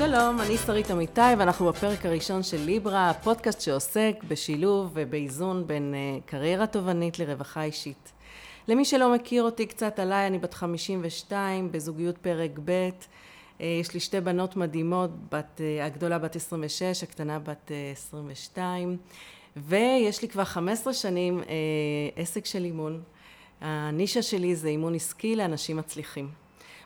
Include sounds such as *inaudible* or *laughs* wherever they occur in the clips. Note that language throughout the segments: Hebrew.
שלום, אני שרית אמיתי ואנחנו בפרק הראשון של ליברה, הפודקאסט שעוסק בשילוב ובאיזון בין uh, קריירה תובענית לרווחה אישית. למי שלא מכיר אותי קצת עליי, אני בת 52, בזוגיות פרק ב', uh, יש לי שתי בנות מדהימות, בת, uh, הגדולה בת 26, הקטנה בת uh, 22, ויש לי כבר 15 שנים עסק של אימון. הנישה שלי זה אימון עסקי לאנשים מצליחים.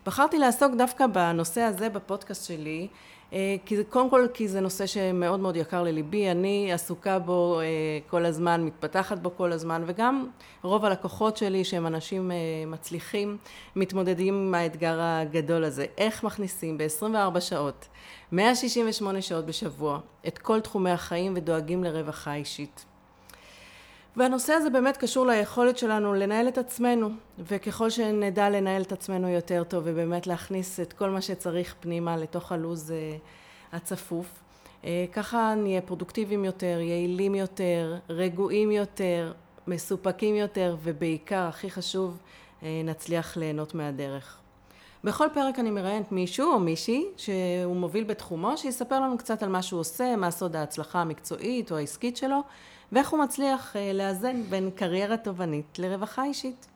בחרתי לעסוק דווקא בנושא הזה בפודקאסט שלי, אה, כי זה, קודם כל כי זה נושא שמאוד מאוד יקר לליבי, אני עסוקה בו אה, כל הזמן, מתפתחת בו כל הזמן, וגם רוב הלקוחות שלי שהם אנשים אה, מצליחים, מתמודדים עם האתגר הגדול הזה. איך מכניסים ב-24 שעות, 168 שעות בשבוע, את כל תחומי החיים ודואגים לרווחה אישית. והנושא הזה באמת קשור ליכולת שלנו לנהל את עצמנו, וככל שנדע לנהל את עצמנו יותר טוב ובאמת להכניס את כל מה שצריך פנימה לתוך הלו"ז אה, הצפוף, אה, ככה נהיה פרודוקטיביים יותר, יעילים יותר, רגועים יותר, מסופקים יותר, ובעיקר, הכי חשוב, אה, נצליח ליהנות מהדרך. בכל פרק אני מראיינת מישהו או מישהי שהוא מוביל בתחומו, שיספר לנו קצת על מה שהוא עושה, מה סוד ההצלחה המקצועית או העסקית שלו, ואיך הוא מצליח אה, לאזן בין קריירה תובענית לרווחה אישית.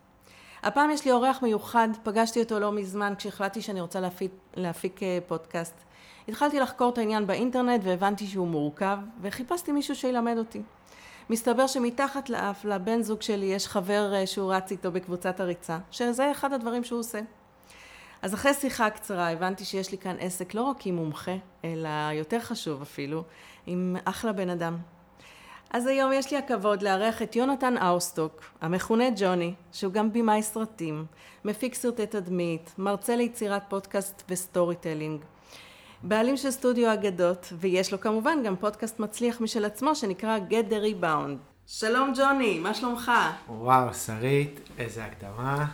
הפעם יש לי אורח מיוחד, פגשתי אותו לא מזמן כשהחלטתי שאני רוצה להפיק, להפיק אה, פודקאסט. התחלתי לחקור את העניין באינטרנט והבנתי שהוא מורכב, וחיפשתי מישהו שילמד אותי. מסתבר שמתחת לאף לבן זוג שלי יש חבר אה, שהוא רץ איתו בקבוצת הריצה, שזה אחד הדברים שהוא עושה. אז אחרי שיחה קצרה הבנתי שיש לי כאן עסק לא רק עם מומחה, אלא יותר חשוב אפילו, עם אחלה בן אדם. אז היום יש לי הכבוד לארח את יונתן אוסטוק, המכונה ג'וני, שהוא גם במאי סרטים, מפיק סרטי תדמית, מרצה ליצירת פודקאסט ו storytelling. בעלים של סטודיו אגדות, ויש לו כמובן גם פודקאסט מצליח משל עצמו שנקרא Get the Rebound. שלום ג'וני, מה שלומך? וואו, שרית, איזה הקדמה,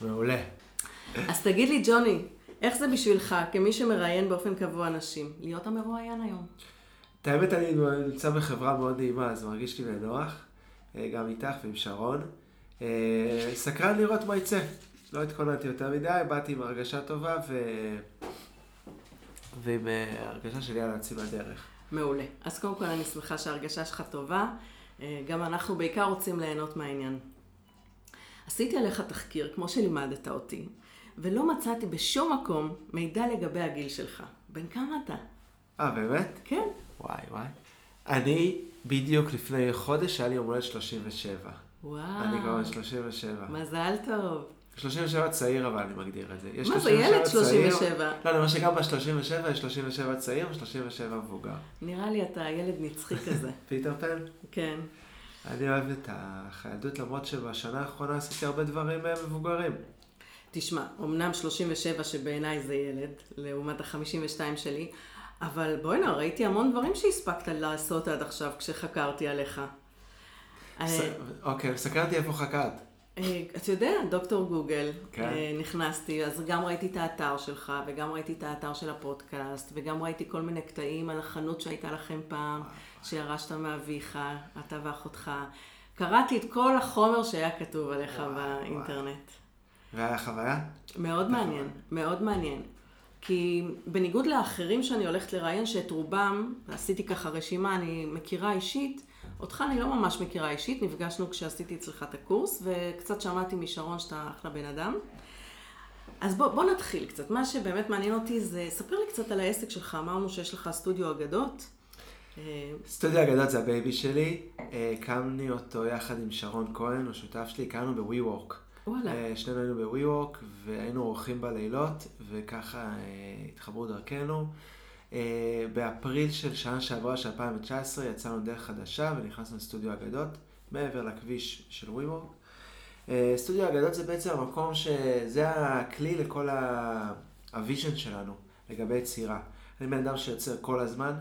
מעולה. אז תגיד לי ג'וני, איך זה בשבילך, כמי שמראיין באופן קבוע אנשים, להיות המרואיין היום? את האמת, אני נמצא בחברה מאוד נעימה, אז מרגיש לי בנוח, אה, גם איתך ועם שרון. אה, סקרן לראות מה יצא. לא התכוננתי יותר מדי, באתי עם הרגשה טובה ו... ועם אה, הרגשה שלי על עצמי בדרך. מעולה. אז קודם כל אני שמחה שההרגשה שלך טובה. גם אנחנו בעיקר רוצים ליהנות מהעניין. עשיתי עליך תחקיר, כמו שלימדת אותי, ולא מצאתי בשום מקום מידע לגבי הגיל שלך. בן כמה אתה? אה, באמת? כן. וואי וואי. אני בדיוק לפני חודש היה לי יום הולדת 37. וואו. אני כבר 37. מזל טוב. 37 צעיר אבל אני מגדיר את זה. מה זה ילד 37? לא, אני אומר שגם ב-37 יש 37 צעיר ו-37 מבוגר. נראה לי אתה ילד נצחי כזה. *laughs* פיטר פן? כן. אני אוהב את החיידות למרות שבשנה האחרונה עשיתי הרבה דברים אה, מבוגרים. תשמע, אמנם 37 שבעיניי זה ילד, לעומת ה-52 שלי, אבל בוא'נה, ראיתי המון דברים שהספקת לעשות עד עכשיו כשחקרתי עליך. אה, אוקיי, סקרתי איפה חקרת. אה, אתה יודע, דוקטור גוגל, כן. אה, נכנסתי, אז גם ראיתי את האתר שלך, וגם ראיתי את האתר של הפודקאסט, וגם ראיתי כל מיני קטעים על החנות שהייתה לכם פעם, שירשת מאביך, אתה ואחותך. קראתי את כל החומר שהיה כתוב עליך באינטרנט. והיה חוויה? מאוד מעניין, מאוד מעניין. כי בניגוד לאחרים שאני הולכת לראיין, שאת רובם, עשיתי ככה רשימה, אני מכירה אישית, אותך אני לא ממש מכירה אישית, נפגשנו כשעשיתי אצלך את הקורס, וקצת שמעתי משרון שאתה אחלה בן אדם. אז בוא, בוא נתחיל קצת. מה שבאמת מעניין אותי זה, ספר לי קצת על העסק שלך. אמרנו שיש לך סטודיו אגדות. סטודיו אגדות זה ה baby שלי. הקמתי אותו יחד עם שרון כהן, הוא שותף שלי, הקמנו ב-WeWork. וואלה. אה, שנינו היינו ב-WeWork והיינו עורכים בלילות, וככה אה, התחברו דרכנו. אה, באפריל של שנה שעברה, של 2019, יצאנו דרך חדשה ונכנסנו לסטודיו אגדות, מעבר לכביש של WeWork. סטודיו אגדות זה בעצם המקום שזה הכלי לכל ה vision שלנו לגבי יצירה. אני בן אדם שיוצר כל הזמן,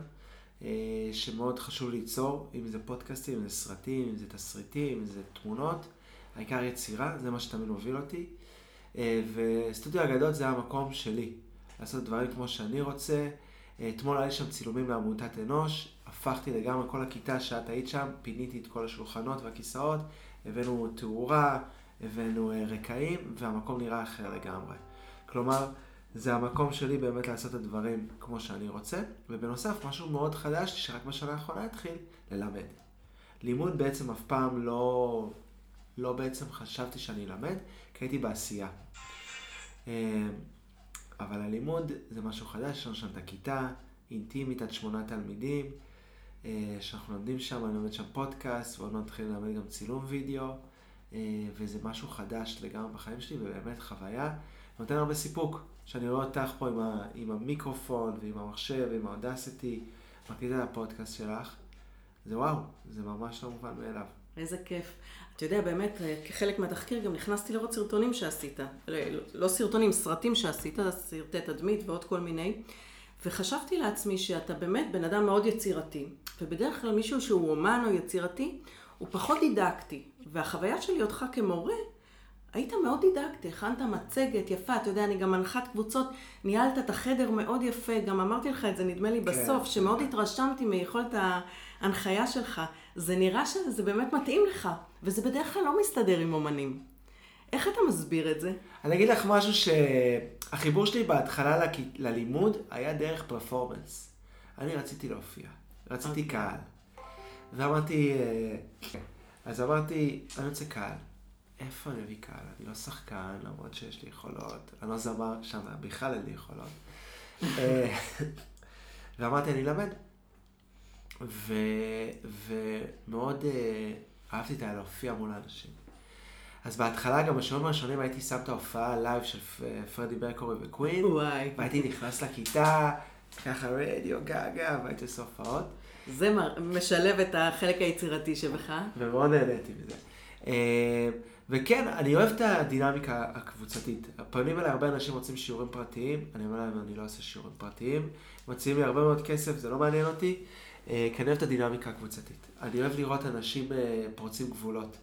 שמאוד חשוב ליצור, אם זה פודקאסטים, אם זה סרטים, אם זה תסריטים, אם זה תמונות. העיקר יצירה, זה מה שתמיד מוביל אותי. אה, וסטודיו אגדות זה המקום שלי, לעשות דברים כמו שאני רוצה. אה, אתמול היה לי שם צילומים לעמותת אנוש, הפכתי לגמרי כל הכיתה שאת היית שם, פיניתי את כל השולחנות והכיסאות, הבאנו תאורה, הבאנו אה, רקעים, והמקום נראה אחר לגמרי. כלומר, זה המקום שלי באמת לעשות את הדברים כמו שאני רוצה, ובנוסף, משהו מאוד חדש, שרק בשנה האחרונה התחיל, ללמד. לימוד בעצם אף פעם לא, לא בעצם חשבתי שאני אלמד, כי הייתי בעשייה. אה, אבל הלימוד זה משהו חדש, יש לנו שם את הכיתה, אינטימית עד שמונה תלמידים, אה, שאנחנו לומדים שם, אני לומד שם פודקאסט, ועוד מעט נתחיל ללמד גם צילום וידאו, אה, וזה משהו חדש לגמרי בחיים שלי, ובאמת חוויה. נותן הרבה סיפוק, שאני רואה אותך פה עם, ה, עם המיקרופון, ועם המחשב, ועם האודסיטי, מקליטה את הפודקאסט שלך. זה וואו, זה ממש לא מובן מאליו. איזה כיף. אתה יודע, באמת, אה, כחלק מהתחקיר גם נכנסתי לראות סרטונים שעשית. לא, לא סרטונים, סרטים שעשית, סרטי תדמית ועוד כל מיני. וחשבתי לעצמי שאתה באמת בן אדם מאוד יצירתי, ובדרך כלל מישהו שהוא אומן או יצירתי, הוא פחות דידקטי. והחוויה שלי אותך כמורה, היית מאוד דידקטי, הכנת מצגת יפה, אתה יודע, אני גם מנחת קבוצות, ניהלת את החדר מאוד יפה, גם אמרתי לך את זה, נדמה לי, כן. בסוף, שמאוד התרשמתי מיכולת ההנחיה שלך. זה נראה שזה באמת מתאים לך, וזה בדרך כלל לא מסתדר עם אומנים. איך אתה מסביר את זה? אני אגיד לך משהו שהחיבור שלי בהתחלה ללימוד היה דרך performance. אני רציתי להופיע, רציתי okay. אוקיי. קהל. ואמרתי, אה, אז אמרתי, אני רוצה קהל. איפה אני אביא קהל? אני לא שחקן, למרות שיש לי יכולות. אני לא זמר שם, בכלל אין לי יכולות. אה, ואמרתי, אני אלמד. ו... ומאוד uh, אהבתי את הלהופיע מול האנשים. אז בהתחלה, גם בשיעורים הראשונים הייתי שם את ההופעה live של פרדי ברקורי וקווין. וואי. והייתי נכנס לכיתה, ככה רדיו גגה, והייתי עושה הופעות. זה משלב את החלק היצירתי שבך. ומאוד נהניתי מזה. אה, וכן, אני אוהב את הדינמיקה הקבוצתית. פונים אליי הרבה אנשים רוצים שיעורים פרטיים, אני אומר להם, אני לא עושה שיעורים פרטיים. מציעים לי הרבה מאוד כסף, זה לא מעניין אותי. אה, כי אני אוהב את הדינמיקה הקבוצתית. אני אוהב לראות אנשים אה, פורצים גבולות.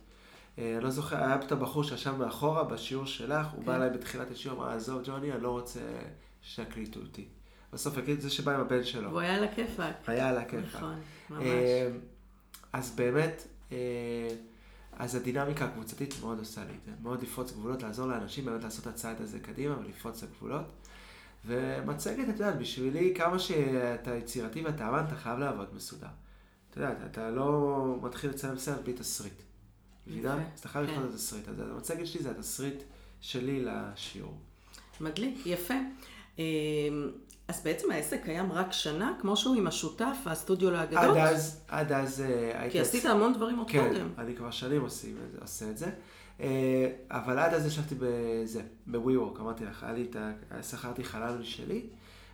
אני לא זוכר, היה את הבחור שישב מאחורה בשיעור שלך, הוא בא כן. אליי בתחילת השיעור, אמר, עזוב ג'וני, אני לא רוצה שיקליטו אותי. בסוף הקליט זה שבא עם הבן שלו. הוא היה על הכיפאק. היה על הכיפאק. נכון, ממש. אז באמת, אז הדינמיקה הקבוצתית מאוד עושה לי את זה. מאוד לפרוץ גבולות, לעזור לאנשים באמת לעשות את הצעד הזה קדימה ולפרוץ את הגבולות. ומצגת, את יודעת, בשבילי כמה שאתה יצירתי ואתה אמן, אתה חייב לעבוד מסודר. אתה יודע, אתה לא מתחיל לצלם סרט בלי תסריט. מבינה? אז אתה חייב לבחון כן. את התסריט. אז המצגת שלי זה התסריט שלי לשיעור. מדליק, יפה. אמ, אז בעצם העסק קיים רק שנה, כמו שהוא עם השותף, הסטודיו לאגדות? עד אז, עד אז אה. כי עשית המון דברים עוד כן, קודם. כן, אני כבר שנים עושה את זה. אה, אבל עד אז ישבתי בזה, בווי-וורק, אמרתי לך, היה לי את ה... שכרתי חלל שלי,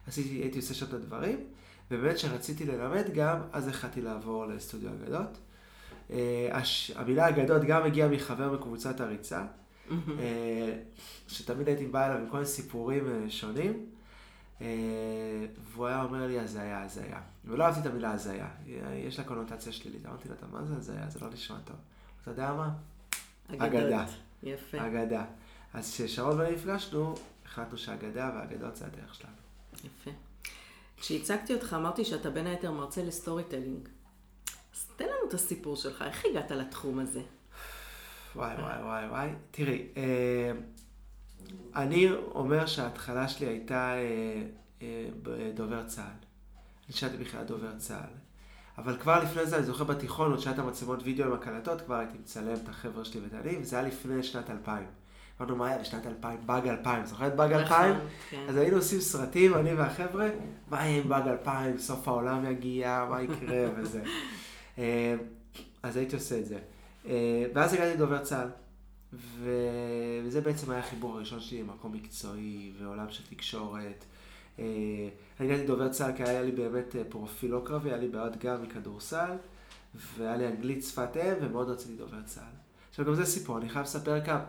עשיתי, הייתי עושה שם את הדברים, ובאמת כשרציתי ללמד גם, אז החלטתי לעבור לסטודיו אגדות. אה, הש... המילה אגדות גם הגיעה מחבר מקבוצת הריצה, שתמיד הייתי בא אליו עם כל מיני סיפורים שונים. והוא היה אומר לי הזיה, הזיה. ולא אהבתי את המילה הזיה, יש לה קונוטציה שלילית. אמרתי לו, מה זה הזיה? זה לא נשמע טוב. אתה יודע מה? אגדה. יפה. אגדה. אז כששרון ואני נפגשנו, החלטנו שאגדה ואגדות זה הדרך שלנו. יפה. כשהצגתי אותך אמרתי שאתה בין היתר מרצה ל storytelling. אז תן לנו את הסיפור שלך, איך הגעת לתחום הזה? וואי וואי וואי וואי. תראי, אה, אני אומר שההתחלה שלי הייתה אה, אה, בדובר צה"ל. אני שירתתי בכלל דובר צה"ל. אבל כבר לפני זה, אני זוכר בתיכון, עוד עם המצלמות וידאו עם הקלטות, כבר הייתי מצלם את החבר'ה שלי ואת אני, וזה היה לפני שנת 2000. אמרנו, מה היה בשנת 2000? באג 2000. זוכרת באג 2000? נכון, כן. אז היינו עושים סרטים, אני והחבר'ה, מה יהיה עם באג 2000? סוף העולם יגיע, מה יקרה *laughs* וזה. אה, אז הייתי עושה את זה. אה, ואז הגעתי לדובר צה"ל. וזה בעצם היה החיבור הראשון שלי למקום מקצועי ועולם של תקשורת. אה, אני הגעתי דובר צה"ל כי היה לי באמת אה, פרופיל לא קרבי, היה לי בעיות גם מכדורסל, והיה לי אנגלית שפת אם, ומאוד רציתי דובר צה"ל. עכשיו גם זה סיפור, אני חייב לספר כמה,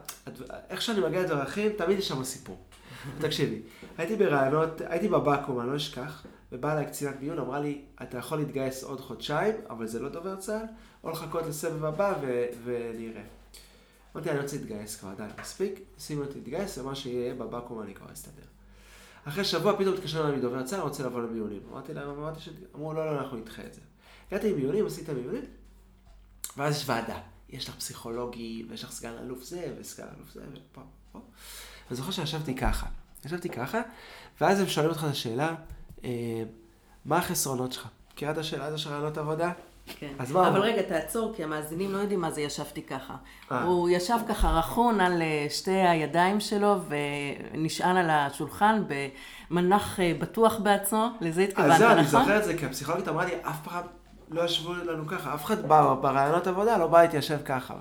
איך שאני מגיע לדרכים, תמיד יש שם סיפור. *laughs* תקשיבי, הייתי ברעיונות, הייתי בבקו"ם, אני לא אשכח, ובאה אליי קצינת מיון, אמרה לי, אתה יכול להתגייס עוד חודשיים, אבל זה לא דובר צה"ל, או לחכות לסבב הבא ונראה. אמרתי, אני רוצה להתגייס כבר, די, מספיק, שימו אותי להתגייס, ומה שיהיה בבקו"ם אני כבר אסתדר. אחרי שבוע פתאום התקשר אליי מדובר צה"ל, רוצה לבוא למיונים. אמרתי להם, אמרתי ש... אמרו, לא, לא, אנחנו נדחה את זה. הגעתי למיונים, עשית מיונים, ואז יש ועדה. יש לך פסיכולוגי, ויש לך סגן אלוף זה, וסגן אלוף זה, ופה, פה. אני זוכר שישבתי ככה. ישבתי ככה, ואז הם שואלים אותך את השאלה, אה, מה החסרונות שלך? מכירה את השאלה הזו של רעיונות עבודה? כן. אז מה אבל? רגע, תעצור, כי המאזינים לא יודעים מה זה ישבתי ככה. אה. הוא ישב ככה רכון על אה, שתי הידיים שלו ונשען על השולחן במנח אה, בטוח בעצמו, לזה התכוונת, אז זהו, אני נכון? זוכר את זה, כי הפסיכולוגית אמרה לי, אף פעם לא ישבו לנו ככה, אף אחד ב- ברעיונות עבודה לא בא להתיישב ככה.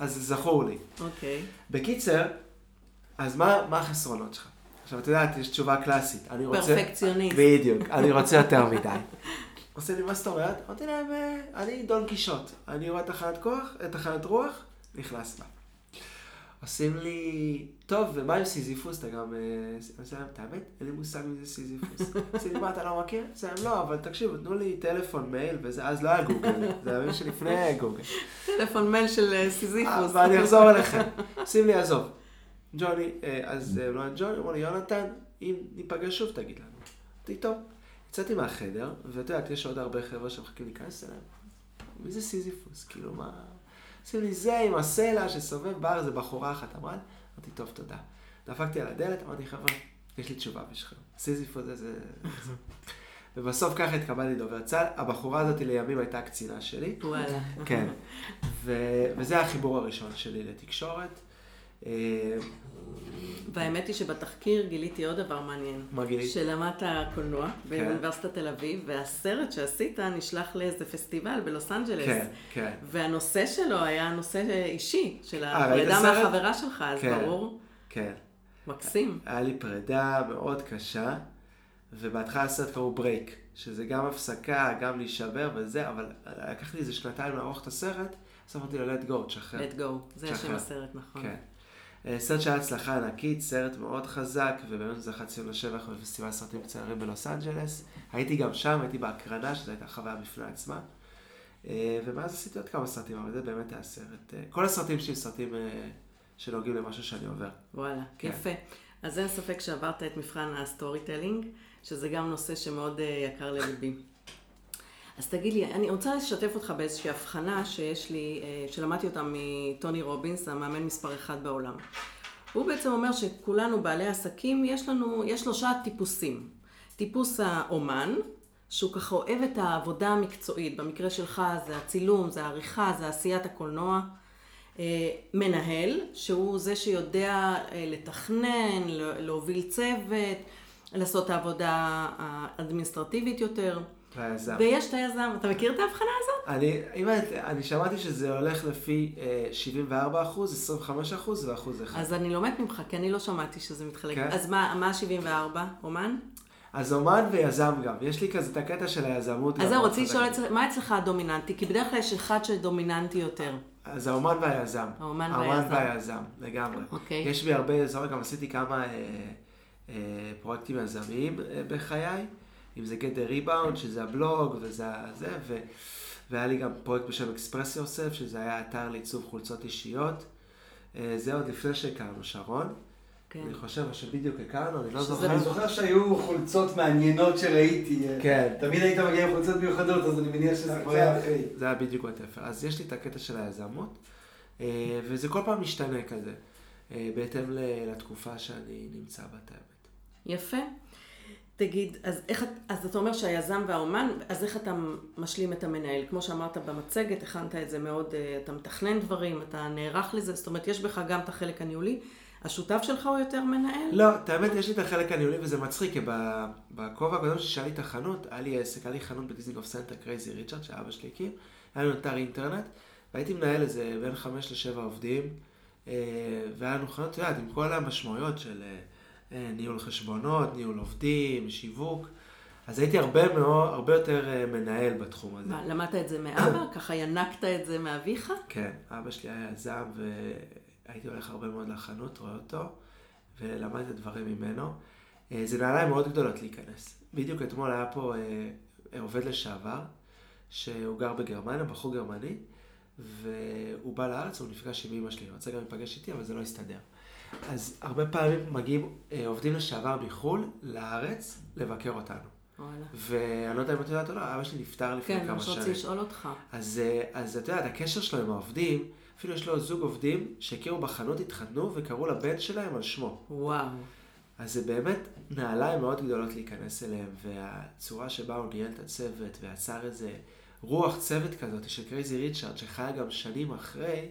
אז זכור לי. אוקיי. בקיצר, אז מה, מה החסרונות שלך? עכשיו, את יודעת, יש תשובה קלאסית. אני רוצה... פרפקציוניסט. בדיוק, אני רוצה יותר מדי. *laughs* עושה לי, מה זאת אומרת? אמרתי להם, "אה, אני דון קישוט. אני רואה תחנת כוח, תחנת רוח, נכנס בה. עושים לי, טוב, ומה עם סיזיפוס? אתה גם... אה, עושה להם, את האמת? אין לי מושג מי זה סיזיפוס. עושים לי, מה, אתה לא מכיר? עושה להם, לא, אבל תקשיבו, תנו לי טלפון, מייל, וזה, אז לא היה גוגל, זה הימים שלפני גוגל. טלפון מייל של אה, סיזיפוס. ואני אחזור אליכם. שים לי, עזוב. ג'וני, אז לא ג'וני, אמרו לי, יונתן, אם ניפגש שוב, תגיד לנו. אמרתי, טוב. יצאתי מהחדר, ואת יודעת, יש עוד הרבה חבר'ה שמחכים להיכנס אליהם. מי זה סיזיפוס? כאילו, מה... עושים לי זה עם הסלע שסובב בר, זה בחורה אחת. אמרה אמרתי, טוב, תודה. דפקתי על הדלת, אמרתי, חבר'ה, יש לי תשובה בשבילכם. סיזיפוס זה... זה." ובסוף ככה התקבלתי דובר צה"ל. הבחורה הזאת לימים הייתה הקצינה שלי. וואלה. כן. ו- וזה החיבור הראשון שלי לתקשורת. אה, והאמת היא שבתחקיר גיליתי עוד דבר מעניין. מה גילית? שלמדת קולנוע כן. באוניברסיטת תל אביב, והסרט שעשית נשלח לאיזה פסטיבל בלוס אנג'לס. כן, כן. והנושא שלו היה נושא אישי, של אה, הפרידה? מהחברה שלך, אז כן. ברור, כן. מקסים. היה לי פרידה מאוד קשה, ובהתחלה הסרט קראו break, שזה גם הפסקה, גם להישבר וזה, אבל לקח לי איזה שנתיים לערוך את הסרט, אז אמרתי לו, let go, תשחרר. let go, זה. שם הסרט, נכון. כן. אה, סרט שהיה הצלחה ענקית, סרט מאוד חזק, ובאמת זכה ציון לשבח בפסטיבל סרטים קצרים בלוס אנג'לס. הייתי גם שם, הייתי בהקרנה, שזו הייתה חוויה בפני עצמה. אה, ומאז עשיתי עוד כמה סרטים, אבל זה באמת היה סרט. אה, כל הסרטים שלי סרטים שנוגעים למשהו שאני עובר. וואלה, כן. יפה. אז אין ספק שעברת את מבחן ה storytelling, שזה גם נושא שמאוד יקר לליבי. אז תגיד לי, אני רוצה לשתף אותך באיזושהי הבחנה שיש לי, אה, שלמדתי אותה מטוני רובינס, המאמן מספר אחד בעולם. הוא בעצם אומר שכולנו בעלי עסקים, יש לנו, יש שלושה טיפוסים. טיפוס האומן, שהוא ככה אוהב את העבודה המקצועית, במקרה שלך זה הצילום, זה העריכה, זה עשיית הקולנוע. אה, מנהל, שהוא זה שיודע אה, לתכנן, לה- להוביל צוות, לעשות את העבודה האדמיניסטרטיבית יותר. והיזם. ויש את היזם, אתה מכיר את ההבחנה הזאת? אני, אם את, אני שמעתי שזה הולך לפי אה, 74 אחוז, 25 אחוז ואחוז אחד. אז אני לומדת ממך, כי אני לא שמעתי שזה מתחלק. כן? אז מה, מה 74? אומן? אז אומן ויזם גם. יש לי כזה את הקטע של היזמות. אז זהו, רציתי לשאול. אצל- מה אצלך הדומיננטי? כי בדרך כלל יש אחד שדומיננטי יותר. אז האומן והיזם. האומן האומן והיזם. והיזם, לגמרי. אוקיי. יש לי הרבה, אומרת, גם עשיתי כמה אה, אה, פרויקטים יזמיים אה, בחיי, אם זה the rebound, שזה הבלוג, וזה זה, ו, והיה לי גם פרויקט בשם אקספרס יוסף, שזה היה אתר לעיצוב חולצות אישיות. אה, זה עוד לפני שהכרנו, שרון. כן. אני חושב שבדיוק הכרנו, אני לא זוכר. אני זוכר שהיו חולצות מעניינות שראיתי. כן. תמיד היית מגיע עם חולצות מיוחדות, אז אני מניח שזה כבר היה אחרי. זה היה בדיוק בתפר. אז יש לי את הקטע של היזמות, אה, וזה כל פעם משתנה כזה, אה, בהתאם ל- לתקופה שאני נמצא בה, את האמת. יפה. תגיד, אז, איך, אז אתה אומר שהיזם והאומן, אז איך אתה משלים את המנהל? כמו שאמרת במצגת, הכנת את זה מאוד, אה, אתה מתכנן דברים, אתה נערך לזה, זאת אומרת, יש בך גם את החלק הניהולי. השותף שלך הוא יותר מנהל? לא, את האמת, יש לי את החלק הניהולי וזה מצחיק, כי בכובע הקודם לי את החנות, היה לי עסק, היה לי חנות בדיזינגוף סנטר Crazy Richard, שאבא שלי הקים, היה לנו אתר אינטרנט, והייתי מנהל איזה בין חמש לשבע עובדים, אה, והיה לנו חנות, את יודעת, עם כל המשמעויות של אה, ניהול חשבונות, ניהול עובדים, שיווק, אז הייתי הרבה מאוד, הרבה יותר אה, מנהל בתחום הזה. מה, למדת את זה מאבא? *coughs* ככה ינקת את זה מאביך? כן, אבא שלי היה יזם והייתי הולך הרבה מאוד לחנות, רואה אותו, ולמדתי את הדברים ממנו. אה, זה נעליים מאוד גדולות להיכנס. בדיוק אתמול היה פה אה, עובד לשעבר, שהוא גר בגרמניה, בחור גרמני, והוא בא לארץ, הוא נפגש עם אמא שלי, הוא רצה גם להיפגש איתי, אבל זה לא הסתדר. אז הרבה פעמים מגיעים אה, עובדים לשעבר מחו"ל לארץ לבקר אותנו. וואלה. ואני לא יודע אם את יודעת או לא, אבא שלי נפטר לפני כן, כמה מה שנים. שרציתי לשאול אותך. אז, אה, אז את יודעת, הקשר שלו עם העובדים, אפילו יש לו זוג עובדים שהכירו בחנות, התחתנו וקראו לבן שלהם על שמו. וואו. אז זה באמת נעליים מאוד גדולות להיכנס אליהם, והצורה שבה הוא ניהל את הצוות ויצר איזה רוח צוות כזאת של Crazy Richard, שחיה גם שנים אחרי,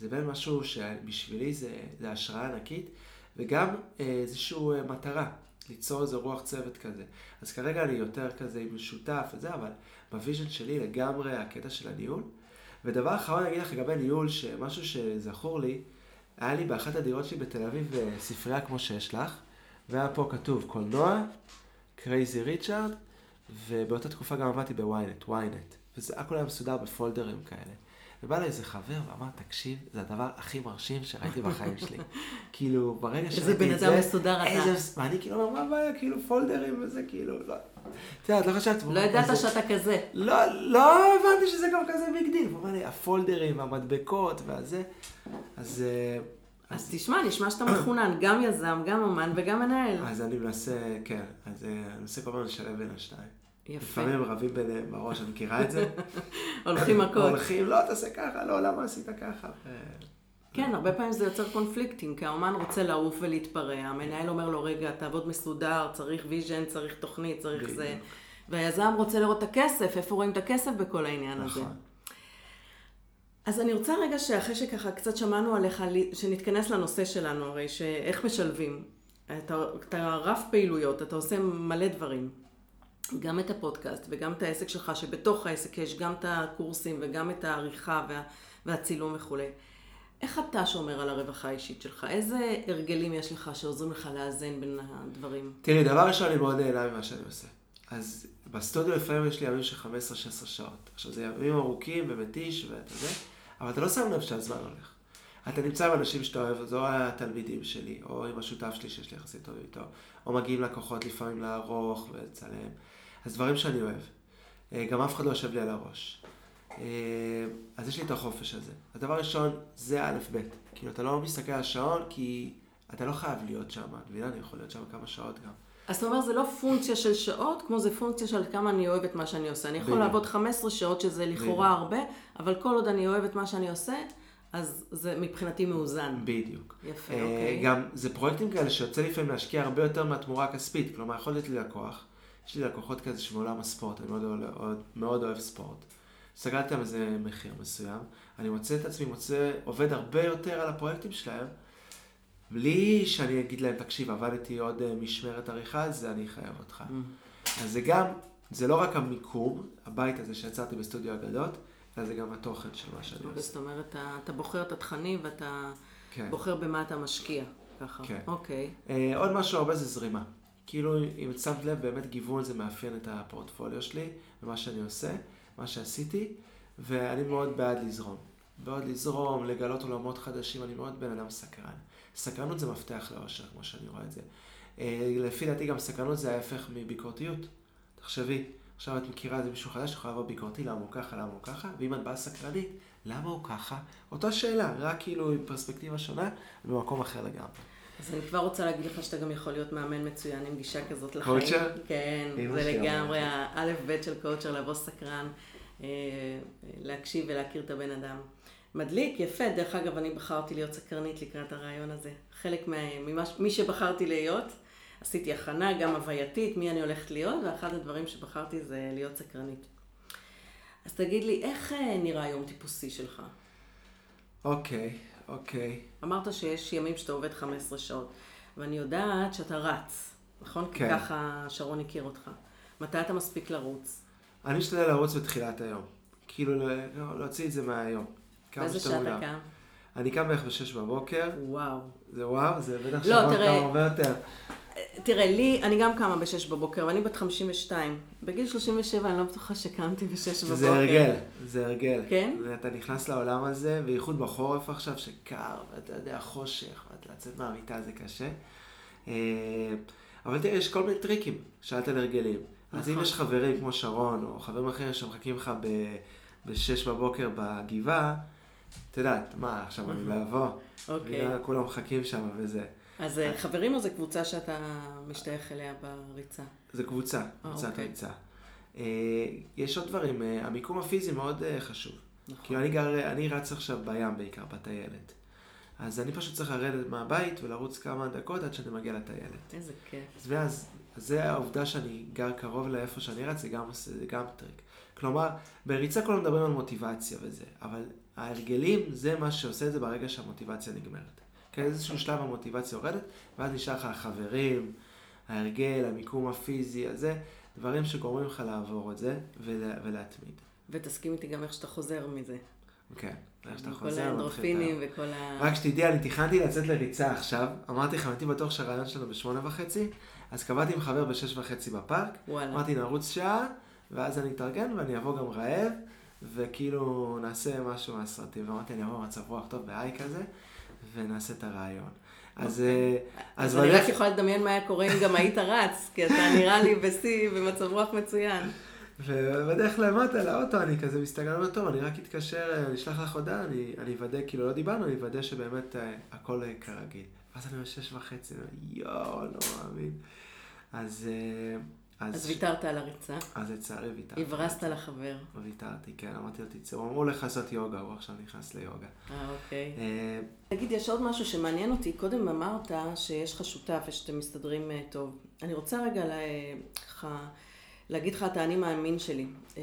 זה בין משהו שבשבילי זה, זה השראה ענקית, וגם אה, איזושהי אה, מטרה, ליצור איזה רוח צוות כזה. אז כרגע אני יותר כזה עם שותף וזה, אבל ב vision שלי לגמרי הקטע של הניהול. ודבר אחרון אני אגיד לך לגבי ניהול, שמשהו שזכור לי, היה לי באחת הדירות שלי בתל אביב אה, ספרייה כמו שיש לך, והיה פה כתוב קולנוע, קרייזי ריצ'ארד, ובאותה תקופה גם עבדתי בוויינט, וויינט. וזה הכל היה מסודר בפולדרים כאלה. ובא לי איזה חבר ואמר, תקשיב, זה הדבר הכי מרשים שראיתי בחיים שלי. כאילו, ברגע שראיתי את זה... איזה בן אדם מסודר אתה. איזה... ואני כאילו אומר, מה הבעיה, כאילו פולדרים וזה, כאילו, לא. את יודעת, לא חשבתי. לא ידעת שאתה כזה. לא, לא הבנתי שזה גם כזה big deal. הוא אמר לי, הפולדרים, המדבקות והזה. אז... אה, אז תשמע, נשמע שאתה מחונן, *clears throat* גם יזם, גם אומן וגם מנהל. אז אני מנסה, כן, אז אה, אני מנסה כל הזמן לשלב בין השניים. יפה. לפעמים רבים ביניהם בראש, אני מכירה את זה. *laughs* הולכים מכות. הולכים, לא, תעשה ככה, לא, למה עשית ככה? כן, הרבה פעמים זה יוצר קונפליקטים, כי האומן רוצה לעוף ולהתפרע, המנהל אומר לו, רגע, תעבוד מסודר, צריך vision, צריך תוכנית, צריך זה. והיזם רוצה לראות את הכסף, איפה רואים את הכסף בכל העניין הזה. נכון. אז אני רוצה רגע שאחרי שככה קצת שמענו עליך, שנתכנס לנושא שלנו הרי, שאיך משלבים. אתה, אתה רב פעילויות, אתה עושה מלא דברים. גם את הפודקאסט וגם את העסק שלך, שבתוך העסק יש גם את הקורסים וגם את העריכה וה, והצילום וכולי. איך אתה שומר על הרווחה האישית שלך? איזה הרגלים יש לך שעוזרים לך לאזן בין הדברים? תראי, דבר ראשון, אני מאוד נהנה ממה שאני עושה. אז בסטודיו לפעמים יש לי ימים של 15-16 שעות. עכשיו, זה ימים ארוכים ומתיש ואתה יודע, אבל אתה לא שם לב שהזמן הולך. אתה נמצא עם אנשים שאתה אוהב, זו התלמידים שלי, או עם השותף שלי שיש לי יחסית טוב איתו, או מגיעים לקוחות לפעמים לערוך ולצלם. אז דברים שאני אוהב. אה, גם אף אחד לא יושב לי על הראש. אה, אז יש לי את החופש הזה. הדבר הראשון, זה א' ב'. כאילו, אתה לא מסתכל על השעון, כי אתה לא חייב להיות שם. את מבינה? אני יכול להיות שם כמה שעות גם. אז אתה אומר, זה לא פונקציה של שעות, כמו זה פונקציה של כמה אני אוהב את מה שאני עושה. אני יכול. לעבוד 15 שעות, שזה לכאורה הרבה, אבל כל עוד אני אוהב את מה שאני עושה, אז זה מבחינתי מאוזן. בדיוק. יפה, אה, אוקיי. גם, זה פרויקטים כאלה שיוצא לפעמים להשקיע הרבה יותר מהתמורה הכספית. כלומר, יכול להיות לי לקוח. יש לי לקוחות כזה שמעולם הספורט, אני מאוד, מאוד, מאוד אוהב ספורט. סגרתי להם איזה מחיר מסוים, אני מוצא את עצמי, מוצא, עובד הרבה יותר על הפרויקטים שלהם, בלי שאני אגיד להם, תקשיב, עבדתי עוד אה, משמרת עריכה, אז זה אני אחייב אותך. Mm. אז זה גם, זה לא רק המיקום, הבית הזה שיצרתי בסטודיו אגדות, אלא זה גם התוכן של מה שאני עושה. זאת אומרת, אתה, אתה בוחר את התכנים ואתה כן. בוחר במה אתה משקיע, ככה. כן. אוקיי. אה, עוד משהו הרבה זה זרימה. כאילו, אם שמת לב, באמת גיוון זה מאפיין את הפורטפוליו שלי, ומה שאני עושה, מה שעשיתי, ואני מאוד בעד לזרום. בעד לזרום, לגלות עולמות חדשים, אני מאוד בן אדם סקרן. סקרנות זה מפתח לאושר, כמו שאני רואה את זה. אה, לפי דעתי גם סקרנות זה ההפך מביקורתיות. תחשבי, עכשיו את מכירה איזה מישהו חדש, יכולה לבוא ביקורתי, למה הוא ככה, למה הוא ככה, ואם את באה סקרנית, למה הוא ככה? אותה שאלה, רק כאילו עם פרספקטיבה שונה, במקום אחר לגמרי. אז אני כבר רוצה להגיד לך שאתה גם יכול להיות מאמן מצוין עם גישה כזאת לחיים. coacher? כן, זה לגמרי האלף-בית של coacher, לבוא סקרן, אה, להקשיב ולהכיר את הבן אדם. מדליק, יפה. דרך אגב, אני בחרתי להיות סקרנית לקראת הרעיון הזה. חלק ממי שבחרתי להיות, עשיתי הכנה גם הווייתית, מי אני הולכת להיות, ואחד הדברים שבחרתי זה להיות סקרנית. אז תגיד לי, איך אה, נראה יום טיפוסי שלך? אוקיי, okay. אוקיי. אמרת שיש ימים שאתה עובד 15 שעות, ואני יודעת שאתה רץ, נכון? כן. כי ככה שרון הכיר אותך. מתי אתה מספיק לרוץ? אני משתדל לרוץ בתחילת היום. כאילו, לא, להוציא את זה מהיום. באיזה שעה אתה קם? אני קם בערך ב-6 בבוקר. וואו. זה וואו? זה בטח לא, שרון קם הרבה יותר. תראה, לי, אני גם קמה ב-6 בבוקר, ואני בת 52. בגיל 37 אני לא בטוחה שקמתי ב-6 בבוקר. זה הרגל, זה הרגל. כן? ואתה נכנס לעולם הזה, בייחוד בחורף עכשיו, שקר, ואתה יודע, חושך, ואתה לצאת מהמיטה זה קשה. אה, אבל תראה, יש כל מיני טריקים, שאלת על הרגלים. אז אם נכון. יש חברים כמו שרון, או חברים אחרים שמחכים לך ב-6 בבוקר בגבעה, את יודעת, מה, עכשיו אני לא אבוא? אוקיי. כולם מחכים שם וזה. אז אה, חברים או זו קבוצה שאתה משתייך אליה בריצה? זה קבוצה, קבוצת אוקיי. ריצה. אה, יש עוד דברים, אה, המיקום הפיזי מאוד חשוב. נכון. כאילו אני גר, אני רץ עכשיו בים בעיקר, בטיילת. אז אני פשוט צריך לרדת מהבית ולרוץ כמה דקות עד שאני מגיע לטיילת. איזה כיף. אז ואז, אז זה העובדה שאני גר קרוב לאיפה שאני רץ, זה גם, זה גם טריק. כלומר, בריצה כולם מדברים על מוטיבציה וזה, אבל ההרגלים זה מה שעושה את זה ברגע שהמוטיבציה נגמרת. כן, איזשהו שלב המוטיבציה יורדת, ואז נשאר לך החברים, ההרגל, המיקום הפיזי הזה, דברים שגורמים לך לעבור את זה ולה, ולהתמיד. ותסכים איתי גם איך שאתה חוזר מזה. כן, איך שאתה כל חוזר, את האנדרופינים וכל ה... רק שתדעי, אני תכננתי לצאת לריצה עכשיו, אמרתי לך, הייתי בטוח שהרעיון שלנו בשמונה וחצי, אז קבעתי עם חבר בשש וחצי בפארק, וואלה. אמרתי נרוץ שעה, ואז אני אתארגן ואני אבוא גם רעב, וכאילו נעשה משהו מהסרטים, ואמרתי אני אבוא במצב רוח טוב בהיי כזה, ונעשה את הרעיון. אז, אה, אז אני רק יכולה לדמיין מה היה קורה אם גם היית רץ, כי אתה נראה לי בשיא, במצב רוח מצוין. ובדרך למטה לאוטו אני כזה מסתכל, אומר, טוב, אני רק אתקשר, אה, אני אשלח לך הודעה, אני אוודא, כאילו לא דיברנו, אני אוודא שבאמת אה, הכל אה, כרגיל. ואז אני בשש וחצי, אני אומר, יואו, לא מאמין. אז... אה, אז ויתרת על הריצה, אז לצערי ויתרתי. הברזת לחבר. ויתרתי, כן, אמרתי לו, תצא, הוא אמור לך לעשות יוגה, הוא עכשיו נכנס ליוגה. אה, אוקיי. אה, תגיד, יש עוד משהו שמעניין אותי. קודם אמרת שיש לך שותף ושאתם מסתדרים אה, טוב. אני רוצה רגע לה- ככה להגיד לך את האני מאמין שלי. אה,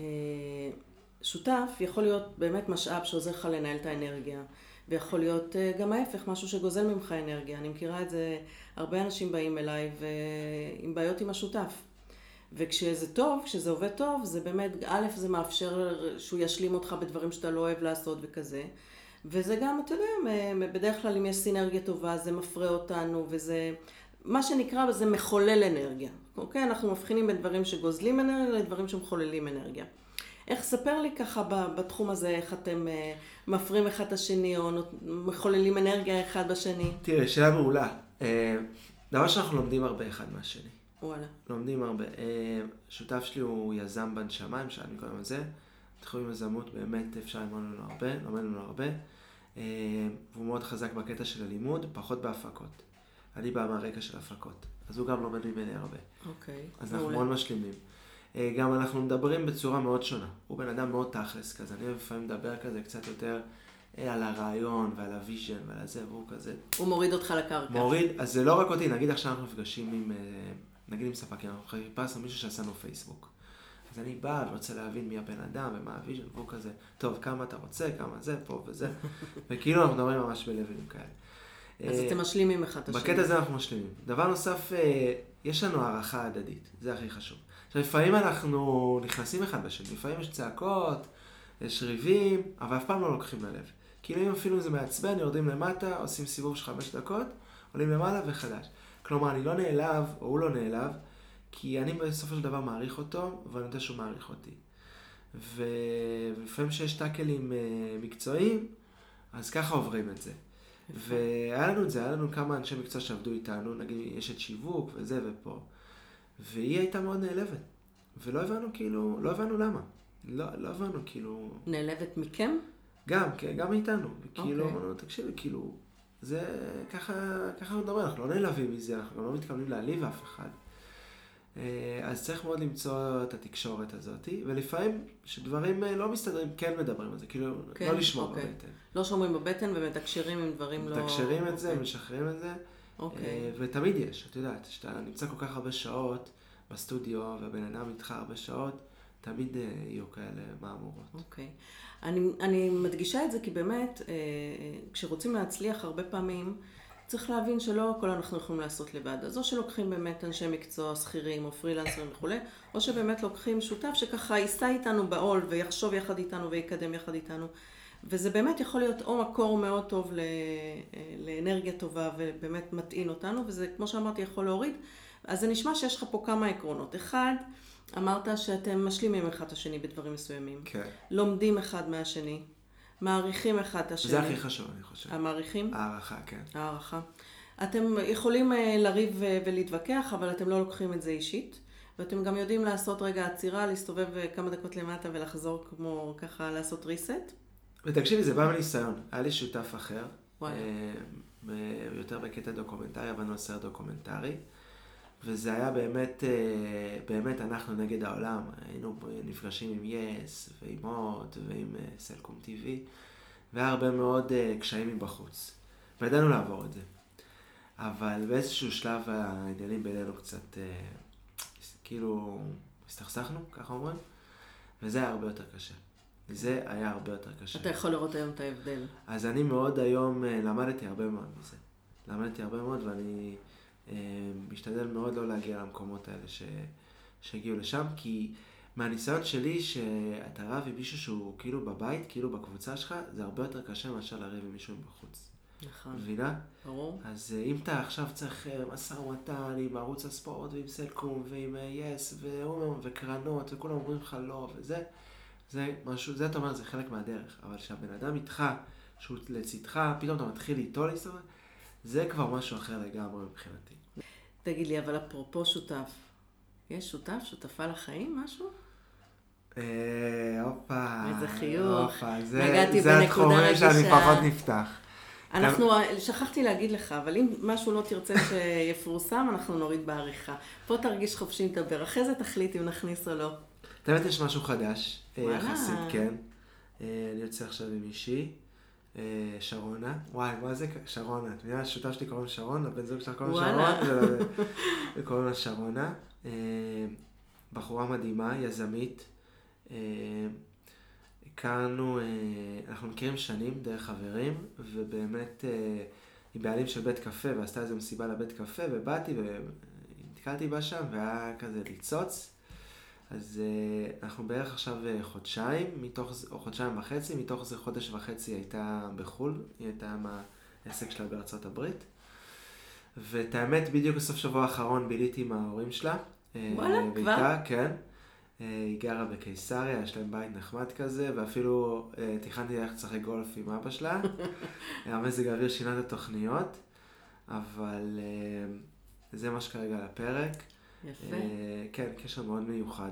שותף יכול להיות באמת משאב שעוזר לך לנהל את האנרגיה, ויכול להיות אה, גם ההפך, משהו שגוזל ממך אנרגיה. אני מכירה את זה, הרבה אנשים באים אליי ועם בעיות עם השותף. וכשזה טוב, כשזה עובד טוב, זה באמת, א', זה מאפשר שהוא ישלים אותך בדברים שאתה לא אוהב לעשות וכזה. וזה גם, אתה יודע, בדרך כלל אם יש סינרגיה טובה, זה מפרה אותנו, וזה, מה שנקרא, זה מחולל אנרגיה. אוקיי? אנחנו מבחינים בין דברים שגוזלים אנרגיה לדברים שמחוללים אנרגיה. איך, ספר לי ככה בתחום הזה, איך אתם אה, מפרים אחד את השני, או מחוללים אנרגיה אחד בשני? תראה, שאלה מעולה. אה, דבר שאנחנו לומדים הרבה אחד מהשני. וואלה. לומדים הרבה. אה, שותף שלי הוא יזם בנשמה, אם שאלתי קודם על זה. תחום יזמות באמת אפשר ללמוד ממנו הרבה, לומד ממנו הרבה. אה, והוא מאוד חזק בקטע של הלימוד, פחות בהפקות. אני בא מהרקע של הפקות, אז הוא גם לומד ממני הרבה. אוקיי. אז אנחנו. מאוד משלימים. אה, גם אנחנו מדברים בצורה מאוד שונה. הוא בן אדם מאוד תכלס כזה, אני לפעמים מדבר כזה קצת יותר על הרעיון ועל ה vision ועל הזה, והוא כזה הוא מוריד אותך לקרקע. מוריד, אז זה לא רק אותי, נגיד עכשיו אנחנו נפגשים עם, נגיד עם ספקים, אנחנו חיפשנו מישהו שעשה לנו פייסבוק. אז אני בא ורוצה להבין מי הבן אדם ומה ה vision, והוא כזה, טוב, כמה אתה רוצה, כמה זה, פה וזה, *laughs* וכאילו אנחנו מדברים ממש בלוולים כאלה. אז אה, אתם משלימים אחד את השני. בקטע הזה אנחנו משלימים. דבר נוסף, אה, יש לנו הערכה הדדית, זה הכי חשוב. עכשיו, לפעמים אנחנו נכנסים אחד בשני, לפעמים יש צעקות, יש ריבים, אבל אף פעם לא לוקחים ללב. כאילו אם אפילו זה מעצבן, יורדים למטה, עושים סיבוב של חמש דקות, עולים למעלה וחדש. כלומר, אני לא נעלב, או הוא לא נעלב, כי אני בסופו של דבר מעריך אותו, ואני יודע שהוא מעריך אותי. ו... ולפעמים שיש טאקלים אה, מקצועיים, אז ככה עוברים את זה. והיה לנו את זה, היה לנו כמה אנשי מקצוע שעבדו איתנו, נגיד יש את שיווק וזה ופה, והיא הייתה מאוד נעלבת, ולא הבנו כאילו, לא הבנו למה. לא, לא הבנו כאילו, נעלבת מכם? גם, כן, גם מאיתנו. כאילו, אוקיי. אמרנו, תקשיבי, כאילו, זה ככה, ככה אנחנו מדברים, אנחנו לא נעלבים מזה, אנחנו גם לא מתכוונים להעליב אף אחד. אה, אז צריך מאוד למצוא את התקשורת הזאת, ולפעמים כשדברים אה, לא מסתדרים, כן מדברים על זה, כאילו, כן, לא לשמור אוקיי. בבטן. לא שומרים בבטן ומתקשרים עם דברים לא... מתקשרים את זה, אוקיי. משחררים את זה, אוקיי. אה, ותמיד יש, את יודעת, כשאתה נמצא כל כך הרבה שעות בסטודיו, והבן אדם איתך הרבה שעות, תמיד אה, יהיו כאלה מהמורות. אוקיי. אני, אני מדגישה את זה כי באמת, אה, כשרוצים להצליח הרבה פעמים, צריך להבין שלא הכל אנחנו יכולים לעשות לבד. אז או שלוקחים באמת אנשי מקצוע, שכירים או פרילנסרים וכולי, או שבאמת לוקחים שותף שככה יישא איתנו בעול ויחשוב יחד איתנו ויקדם יחד איתנו. וזה באמת יכול להיות או מקור מאוד טוב אה, לאנרגיה טובה ובאמת מטעין אותנו, וזה כמו שאמרתי יכול להוריד. אז זה נשמע שיש לך פה כמה עקרונות. אחד, אמרת שאתם משלימים אחד את השני בדברים מסוימים. כן. לומדים אחד מהשני, מעריכים אחד את השני. זה הכי חשוב, אני חושב. המעריכים? הערכה, כן. הערכה. אתם יכולים אה, לריב אה, ולהתווכח, אבל אתם לא לוקחים את זה אישית. ואתם גם יודעים לעשות רגע עצירה, להסתובב אה, כמה דקות למטה ולחזור כמו ככה לעשות reset. ותקשיבי, זה בא מניסיון. היה לי שותף אחר, ב- יותר בקטע דוקומנטרי, עבדנו על סרט דוקומנטרי, וזה היה באמת, אה, באמת אנחנו נגד העולם. היינו נפגשים עם יס, ועם הוט, ועם אה, סלקום TV, והיה הרבה מאוד אה, קשיים מבחוץ. וידענו לעבור את זה. אבל באיזשהו שלב העניינים בינינו קצת, כאילו, הסתכסכנו, ככה אומרים, וזה היה הרבה יותר קשה. זה היה הרבה יותר קשה. אתה יכול לראות היום את ההבדל. אז אני מאוד היום למדתי הרבה מאוד מזה. למדתי הרבה מאוד ואני משתדל מאוד לא להגיע למקומות האלה ש, שהגיעו לשם, כי מהניסיון שלי שאתה רב עם מישהו שהוא כאילו בבית, כאילו בקבוצה שלך, זה הרבה יותר קשה מאשר לריב עם מישהו בחוץ. נכון. מבינה? ברור. אז אה, אם אתה עכשיו צריך אה, משא ומתן עם ערוץ הספורט ועם סלקום ועם יס ואומר וקרנות וכולם אומרים לך לא וזה, זה משהו, זה אתה אומר, זה חלק מהדרך. אבל כשהבן אדם איתך, שהוא לצדך, פתאום אתה מתחיל איתו להסתובב, זה כבר משהו אחר לגמרי מבחינתי. תגיד לי, אבל אפרופו שותף, יש שותף, שותפה לחיים, משהו? אה, הופה. איזה חיוך. זה, נגעתי זה בנקודה התחומים שאני. פחות נפתח. אנחנו, שכחתי להגיד לך, אבל אם משהו לא תרצה שיפורסם, אנחנו נוריד בעריכה. פה תרגיש חופשי לדבר, אחרי זה תחליט אם נכניס או לא. האמת יש משהו חדש, אה. יחסית, כן. אה, אני יוצא עכשיו עם אישי, שרונה. וואי, מה זה שרונה? את מבינה, השותף שלי קוראים שרון, הבן זוג שלה קוראים. שרון, וקוראים לה שרונה. אה, בחורה מדהימה, יזמית. אה, הכרנו, אה, אנחנו מכירים שנים דרך חברים, ובאמת אה, היא בעלים של בית קפה, ועשתה איזו מסיבה לבית קפה, ובאתי ונתקלתי בה שם, והיה כזה ניצוץ. אז uh, אנחנו בערך עכשיו uh, חודשיים, מתוך, או חודשיים וחצי, מתוך זה חודש וחצי הייתה בחו"ל, היא הייתה עם העסק שלה בארצות הברית. ואת האמת, בדיוק בסוף שבוע האחרון ביליתי עם ההורים שלה. אה, וואלה, ואיתה, כבר? כן. אה, היא גרה בקיסריה, יש להם בית נחמד כזה, ואפילו אה, תכננתי ללכת לשחק גולף עם אבא שלה. *laughs* המזג האוויר שינה את התוכניות, אבל אה, זה מה שכרגע על הפרק. יפה. אה, כן, קשר מאוד מיוחד.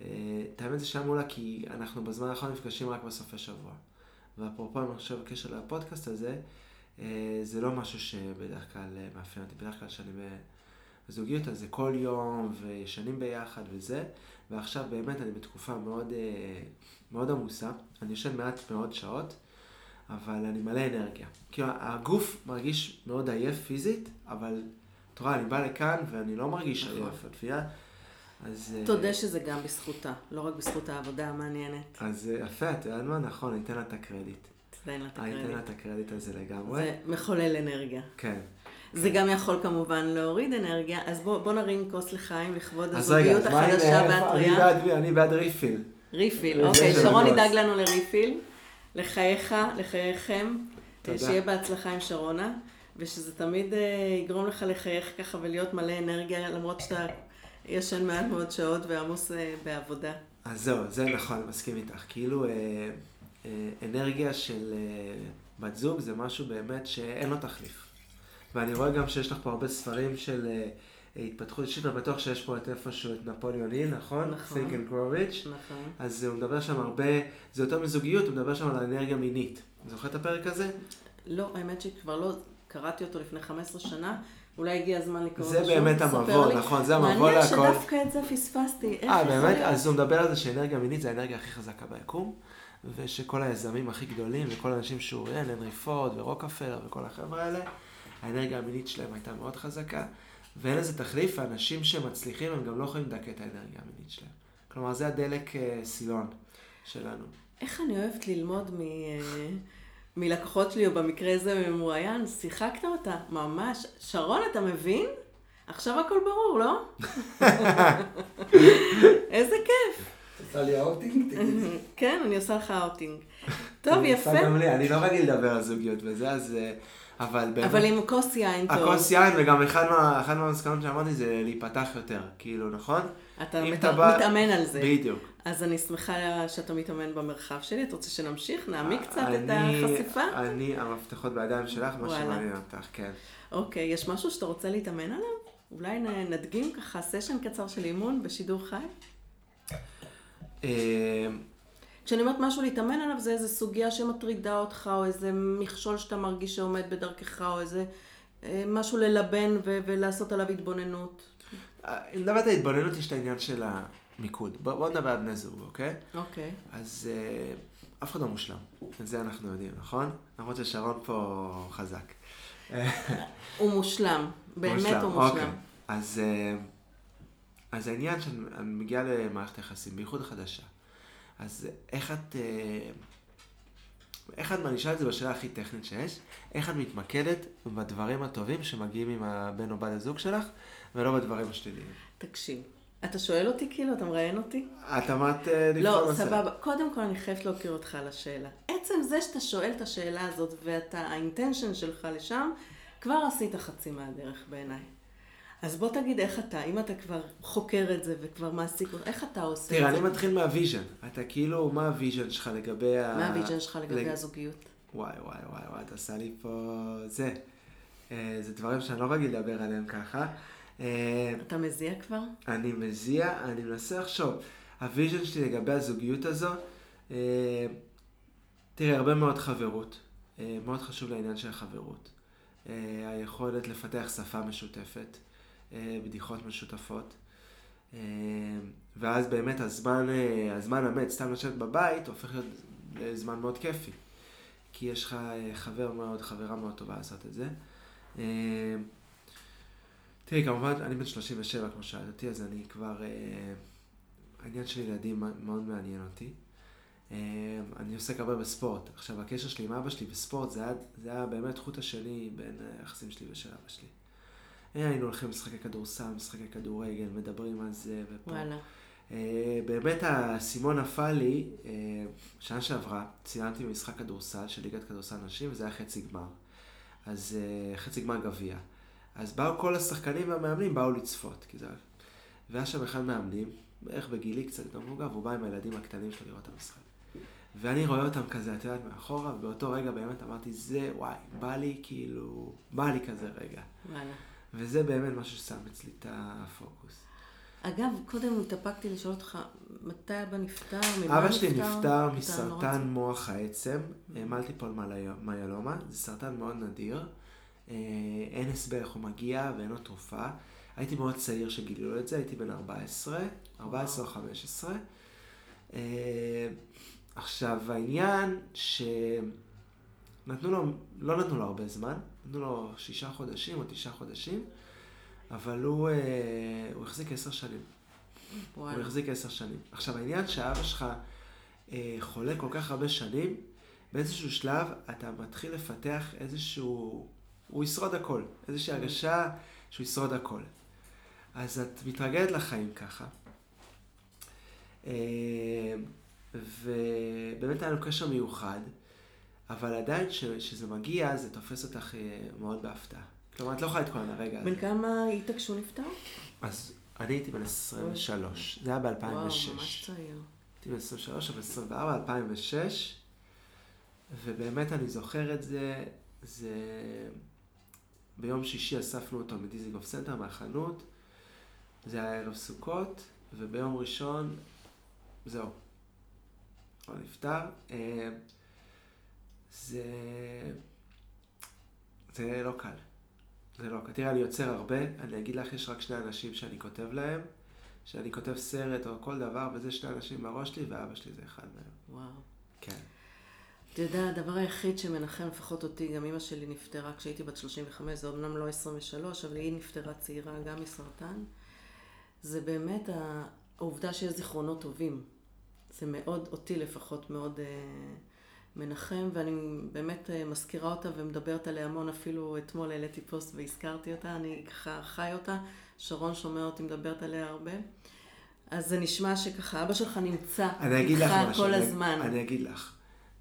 אה, את האמת זה שהיה מעולה כי אנחנו בזמן האחרון נפגשים רק בסופי שבוע. ואפרופו, אני חושב, בקשר לפודקאסט הזה, אה, זה לא משהו שבדרך כלל מאפיין אותי. בדרך כלל כשאני בזוגיות, אז זה כל יום, וישנים ביחד וזה. ועכשיו באמת אני בתקופה מאוד, מאוד עמוסה. אני ישן מעט מאוד שעות, אבל אני מלא אנרגיה. כאילו, הגוף מרגיש מאוד עייף פיזית, אבל את רואה, אני בא לכאן ואני לא מרגיש נכון. את מבינה? אז... אה, תודה שזה גם בזכותה, לא רק בזכות העבודה המעניינת. אז אה, יפה, את יודעת מה? נכון, אני אתן לה את הקרדיט. תתן לה את אני אתן לה הקרדיט. את הקרדיט הזה לגמרי. זה מחולל אנרגיה. כן. זה גם יכול כמובן להוריד אנרגיה, אז בוא, בוא נרים כוס לחיים לכבוד הזוגיות. החדשה אני והטריה. אני בעד ריפיל. ריפיל, אוקיי, שרון. ידאג לנו לריפיל, לחייך, לחייכם, תודה. שיהיה בהצלחה עם שרונה, ושזה תמיד אה, יגרום לך לחייך ככה ולהיות מלא אנרגיה, למרות שאתה ישן מעט מאוד שעות ועמוס אה, בעבודה. אז זהו, זה נכון, מסכים איתך. כאילו, אה, אנרגיה של בת זוג זה משהו באמת שאין לו תחליף. ואני רואה גם שיש לך פה הרבה ספרים של התפתחות אישית, אני בטוח שיש פה את איפשהו את נפוליאון היל, נכון? נכון. Think and Grow Rich. נכון. אז הוא מדבר שם הרבה, זה יותר מזוגיות, הוא מדבר שם על אנרגיה מינית. זוכר את הפרק הזה? לא, האמת שכבר לא קראתי אותו לפני 15 שנה, אולי הגיע הזמן לקרוא זה אותו שוב, באמת תספר המבוא. נכון, זה המבוא מעניין להכל. שדווקא את זה פספסתי, אה, באמת? אז הוא מדבר על זה שאנרגיה מינית זה האנרגיה הכי חזקה ביקום, ושכל היזמים הכי גדולים, וכל האנשים שהוא ראיין, הנרי פורד ורוקפלר וכל החבר'ה האלה, האנרגיה המינית שלהם הייתה מאוד חזקה, ואין לזה תחליף, האנשים שמצליחים הם גם לא יכולים לדכא את האנרגיה המינית שלהם. כלומר, זה הדלק אה, סילון שלנו. איך אני אוהבת ללמוד מ... מלקוחות שלי, או במקרה הזה ממרואיין, שיחקת אותה, ממש. שרון, אתה מבין? עכשיו הכל ברור, לא? איזה כיף. עושה לי האוטינג? כן, אני עושה לך אאוטינג. טוב, יפה. אני לא רגיל לדבר על זוגיות וזה, אז... אה, אבל באמת... אבל עם כוס יין טוב. הכוס יין, וגם אחד מהמסקנות שאמרתי זה להיפתח יותר, כאילו, נכון? אתה מת- בא- מתאמן על זה. בדיוק. אז אני שמחה שאתה מתאמן במרחב שלי. אתה רוצה שנמשיך? נעמיק קצת את אני- החשיפה? אני, המפתחות בידיים שלך, מה. שמעניין אותך, כן. אוקיי, יש משהו שאתה רוצה להתאמן עליו? אולי נדגים ככה סשן קצר של אימון בשידור חי? אה, כשאני אומרת משהו להתאמן עליו, זה איזו סוגיה שמטרידה אותך, או איזה מכשול שאתה מרגיש שעומד בדרכך, או איזה אה, משהו ללבן ו- ולעשות עליו התבוננות. אם מדברת על התבוננות, יש את העניין של המיקוד. בוא בוא נדבר על בני זוג, אוקיי? אוקיי. אז אה, אף אחד לא מושלם. את זה אנחנו יודעים, נכון? למרות ששרון פה חזק. *laughs* הוא מושלם, באמת הוא מושלם. אוקיי. אז, אה, אז העניין שאני אני מגיע למערכת היחסים, בייחוד החדשה. אז איך את... אה, איך את, אשאל את זה בשאלה הכי טכנית שיש, איך את מתמקדת בדברים הטובים שמגיעים עם הבן או בת הזוג שלך, ולא בדברים השליליים. תקשיב, אתה שואל אותי כאילו? אתה מראיין אותי? את אמרת אה, לבחור לא. סבבה. קודם כל אני חייבת להוקיר אותך על השאלה. עצם זה שאתה שואל את השאלה הזאת ואתה, האינטנשן שלך לשם, כבר עשית חצי מהדרך בעיניי. אז בוא תגיד איך אתה, אם אתה כבר חוקר את זה וכבר מעסיק, איך אתה עושה את זה? תראה, אני מתחיל מה vision. אתה כאילו, מה ה vision שלך לגבי ה... מה ה vision שלך לגבי לג- הזוגיות? וואי, וואי, וואי, וואי, אתה עושה לי פה... זה. אה, זה דברים שאני לא רגיל לדבר עליהם ככה. אה, אתה מזיע כבר? אני מזיע, אני מנסה לחשוב. ה vision שלי לגבי הזוגיות הזו, אה, תראה, הרבה מאוד חברות. אה, מאוד חשוב לעניין של החברות. היכולת לפתח שפה משותפת, בדיחות משותפות. ואז באמת הזמן, הזמן המת, סתם לשבת בבית, הופך להיות לזמן מאוד כיפי. כי יש לך חבר מאוד, חברה מאוד טובה לעשות את זה. תראי, כמובן, אני בן 37, כמו שאלת אותי, אז אני כבר... אה, העניין של ילדים מאוד מעניין אותי. אה, אני עוסק הרבה בספורט. עכשיו, הקשר שלי עם אבא שלי בספורט, זה היה, זה היה באמת חוט השני בין היחסים שלי ושל אבא שלי. אה, היינו הולכים לשחקי כדורסל, משחקי כדורגל, מדברים על זה, ופה. וואלה. באמת האסימון נפל לי, שנה שעברה, צילמתי במשחק כדורסל של ליגת כדורסל נשים, וזה היה חצי גמר. אז חצי גמר גביע. אז באו כל השחקנים והמאמנים, באו לצפות, כי זה... והיה שם אחד מאמנים, בערך בגילי קצת יותר מבוגר, והוא בא עם הילדים הקטנים שלו לראות את המשחק. ואני רואה אותם כזה, את יודעת, מאחורה, ובאותו רגע באמת אמרתי, זה, וואי, בא לי כאילו, בא לי כזה רגע. וואלה. וזה באמת משהו ששם אצלי את הפוקוס. אגב, קודם התאפקתי לשאול אותך, מתי אבא נפטר? אבא שלי נפטר נורא מסרטן מוח העצם, מלטיפול מיילומה, זה סרטן מאוד נדיר, אה, אין הסבר איך הוא מגיע ואין לו תרופה. הייתי מאוד צעיר שגילו את זה, הייתי בן 14, 14 או 15. אה, עכשיו, העניין שנתנו לו, לא נתנו לו הרבה זמן, נתנו לו שישה חודשים או תשעה חודשים, אבל הוא, אה, הוא החזיק עשר שנים. הוא וואלה. החזיק עשר שנים. עכשיו, העניין שאבא שלך אה, חולה כל כך הרבה שנים, באיזשהו שלב אתה מתחיל לפתח איזשהו... הוא ישרוד הכל. איזושהי הרגשה שהוא ישרוד הכל. אז את מתרגלת לחיים ככה. אה, ובאמת היה לנו קשר מיוחד, אבל עדיין כשזה מגיע, זה תופס אותך אה, מאוד בהפתעה. כלומר, את לא יכולה להתכונן לרגע הזה. בן כמה היית כשהוא נפטר? אז אני הייתי בן 23, זה היה ב-2006. וואו, ממש צעיר. הייתי בן 23, אבל 24, 2006, ובאמת אני זוכר את זה, זה... ביום שישי אספנו אותו מדיזיגוף סנטר מהחנות, זה היה ערב סוכות, וביום ראשון, זהו, הוא נפטר. אה, זה... זה לא קל. זה לא קל. תראה, אני יוצר הרבה, אני אגיד לך, יש רק שני אנשים שאני כותב להם, שאני כותב סרט או כל דבר, וזה שני אנשים בראש שלי, ואבא שלי זה אחד מהם. וואו. כן. אתה יודע, הדבר היחיד שמנחם לפחות אותי, גם אימא שלי נפטרה כשהייתי בת 35, זה אמנם לא 23, אבל היא נפטרה צעירה גם מסרטן, זה באמת העובדה שיש זיכרונות טובים. זה מאוד, אותי לפחות, מאוד אה, מנחם, ואני באמת אה, מזכירה אותה ומדברת עליה המון, אפילו אתמול העליתי פוסט והזכרתי אותה, אני ככה חי אותה, שרון שומע אותי מדברת עליה הרבה. אז זה נשמע שככה, אבא שלך נמצא איתך. כל אני- הזמן. אני אגיד לך.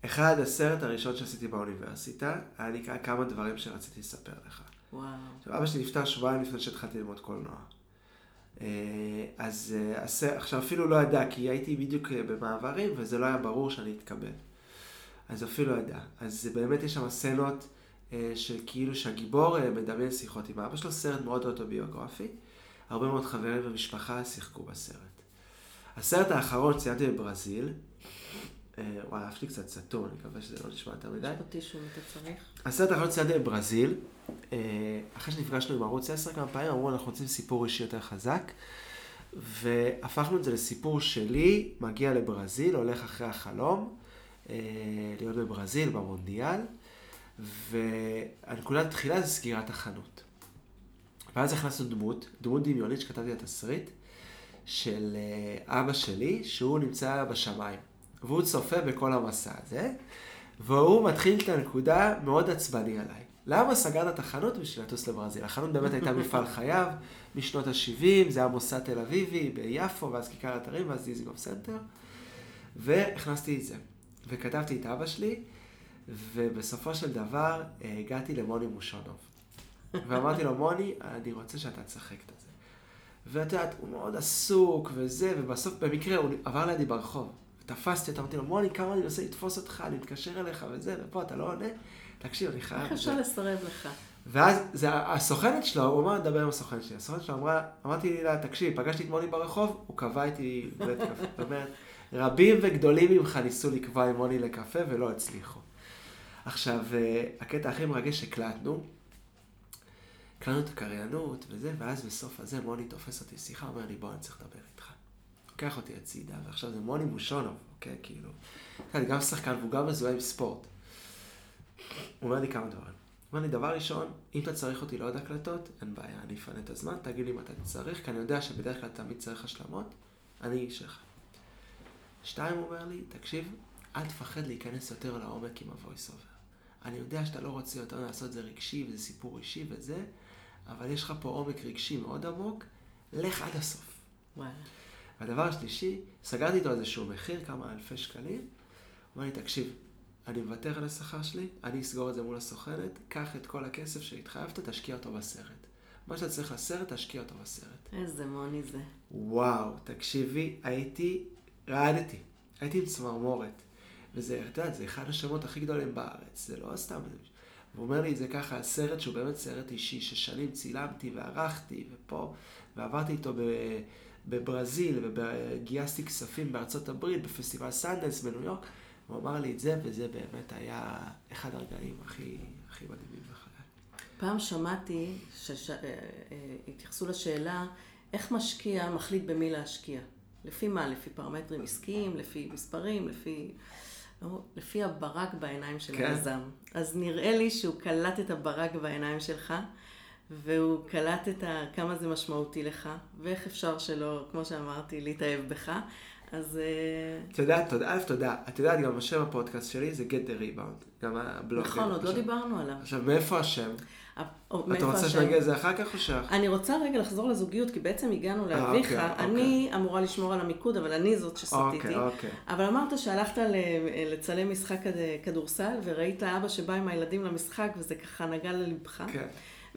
אחד, הסרט הראשון שעשיתי באוניברסיטה, היה לי כמה דברים שרציתי לספר לך. וואו. עכשיו, אבא שלי נפטר שבועיים לפני שהתחלתי ללמוד קולנוע. אה, אז אה, הסרט, עכשיו אפילו לא ידע, כי הייתי בדיוק אה, במעברים, וזה לא היה ברור שאני אתקבל. אז אפילו לא ידע. אז באמת יש שם סצנות של כאילו שהגיבור מדמיין שיחות עם אבא שלו, סרט מאוד אוטוביוגרפי. הרבה מאוד חברים ומשפחה שיחקו בסרט. הסרט האחרון ציינתי בברזיל, וואי, אף שלי קצת סתום, אני מקווה שזה לא נשמע יותר מדי. יש פה טישו אם אתה צריך. הסרט האחרון ציינתי בברזיל, אה, אחרי שנפגשנו עם ערוץ 10 כמה פעמים, אמרו אנחנו רוצים סיפור אישי יותר חזק, והפכנו את זה לסיפור שלי, מגיע לברזיל, הולך אחרי החלום, אה, להיות בברזיל במונדיאל, והנקודת התחלה זה סגירת החנות. ואז הכנסנו דמות, דמות דמיונית שכתבתי את התסריט, של אה, אבא שלי, שהוא נמצא בשמיים. והוא צופה בכל המסע הזה, והוא מתחיל את הנקודה מאוד עצבני עליי. למה סגרת את החנות בשביל לטוס לברזיל? החנות באמת הייתה מפעל חייו, משנות ה-70, זה היה מוסד תל אביבי ביפו, ואז כיכר אתרים, ואז דיזיגוף סנטר, והכנסתי את זה. וכתבתי את אבא שלי, ובסופו של דבר אה, הגעתי למוני מושונוב. ואמרתי לו, מוני, אני רוצה שאתה תשחק את זה. ואת יודעת, הוא מאוד עסוק וזה, ובסוף במקרה הוא עבר לידי ברחוב. תפסתי אותו, אמרתי לו, מוני, כמה אני מנסה לתפוס אותך, אני מתקשר אליך וזה, ופה אתה לא עונה. תקשיב, אני חייב... איך אפשר לסרב לך? ואז זה, הסוכנת שלו, הוא אמר, לדבר עם הסוכנת שלי. הסוכנת שלו אמרה, אמרתי לה, תקשיב, פגשתי את מוני ברחוב, הוא קבע איתי בית קפה. זאת אומרת, רבים וגדולים ממך ניסו לקבוע עם מוני לקפה ולא הצליחו. עכשיו, אה, הקטע הכי מרגש הקלטנו, הקלטנו את הקריינות וזה, ואז בסוף הזה מוני תופס אותי שיחה, אומר לי, בוא, אני צריך לדבר איתך. לוקח אותי הצידה, ועכשיו זה מוני בושונוב, אוקיי? כאילו, אני גם שחקן והוא גם מזוהה עם ספורט. הוא אומר לי כמה דברים. הוא אומר לי, דבר ראשון, אם אתה צריך אותי לעוד הקלטות, אין בעיה, אני אפנה את הזמן, תגיד לי מתי צריך, כי אני יודע שבדרך כלל תמיד צריך השלמות, אני איש שלך. שתיים, הוא אומר לי, תקשיב, אל תפחד להיכנס יותר לעומק עם ה-voice over. אני יודע שאתה לא רוצה יותר לעשות זה רגשי, וזה סיפור אישי וזה, אבל יש לך פה עומק רגשי מאוד עמוק, לך עד הסוף. וואלה. והדבר השלישי, סגרתי איתו איזשהו מחיר, כמה אלפי שקלים. הוא אומר לי, תקשיב, אני מוותר על השכר שלי, אני אסגור את זה מול הסוכנת, קח את כל הכסף שהתחייבת, תשקיע אותו בסרט. מה שאתה צריך לסרט, תשקיע אותו בסרט. איזה מוני זה. וואו, תקשיבי, הייתי, רעדתי. הייתי עם צמרמורת. וזה, את יודעת, זה אחד השמות הכי גדולים בארץ, זה לא סתם. והוא אומר לי את זה ככה, סרט שהוא באמת סרט אישי, ששנים צילמתי וערכתי, ופה, ועברתי איתו ב... בברזיל, וגייסתי כספים בארצות הברית, בפסטיבל סנדנס בניו יורק. הוא אמר לי את זה, וזה באמת היה אחד הרגעים הכי, הכי מדהימים בחיי. פעם שמעתי שהתייחסו אה, אה, לשאלה איך משקיע מחליט במי להשקיע. לפי מה? לפי פרמטרים עסקיים, לפי מספרים, לפי... לא, לפי הברק בעיניים של כן. היזם. אז נראה לי שהוא קלט את הברק בעיניים שלך, והוא קלט את ה... כמה זה משמעותי לך, ואיך אפשר שלא, כמו שאמרתי, להתאהב בך. אז... אה, יודעת, תודה, אלף תודה. את יודעת, גם השם הפודקאסט שלי זה Get the Rebound. גם הבלוג. נכון, עוד לא דיברנו עליו. עכשיו, מאיפה השם? אתה רוצה שנגיע לזה אחר כך או שאח? אני רוצה רגע לחזור לזוגיות, כי בעצם הגענו אה, לאביך. אוקיי, אני אוקיי. אמורה לשמור על המיקוד, אבל אני זאת שסטיתי. אוקיי, אבל אמרת שהלכת לצלם משחק כדורסל, וראית אבא שבא עם הילדים למשחק, וזה ככה נגע ללבך. כן.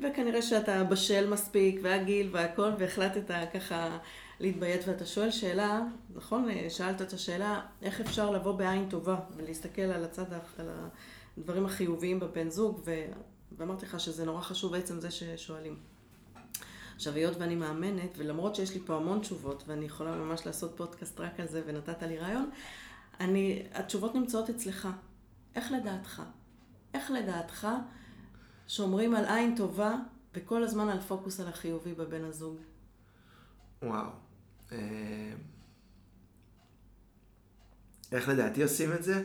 וכנראה שאתה בשל מספיק, והגיל והכל, והחלטת ככה להתביית, ואתה שואל שאלה, נכון? שאלת את השאלה, איך אפשר לבוא בעין טובה ולהסתכל על הצד, על הדברים החיוביים בבן זוג, ו... ואמרתי לך שזה נורא חשוב בעצם זה ששואלים. עכשיו, היות ואני מאמנת, ולמרות שיש לי פה המון תשובות, ואני יכולה ממש לעשות פודקאסט רק על זה, ונתת לי רעיון, אני, התשובות נמצאות אצלך. איך לדעתך? איך לדעתך שומרים על עין טובה וכל הזמן על פוקוס על החיובי בבן הזוג? וואו. אה, איך לדעתי עושים את זה?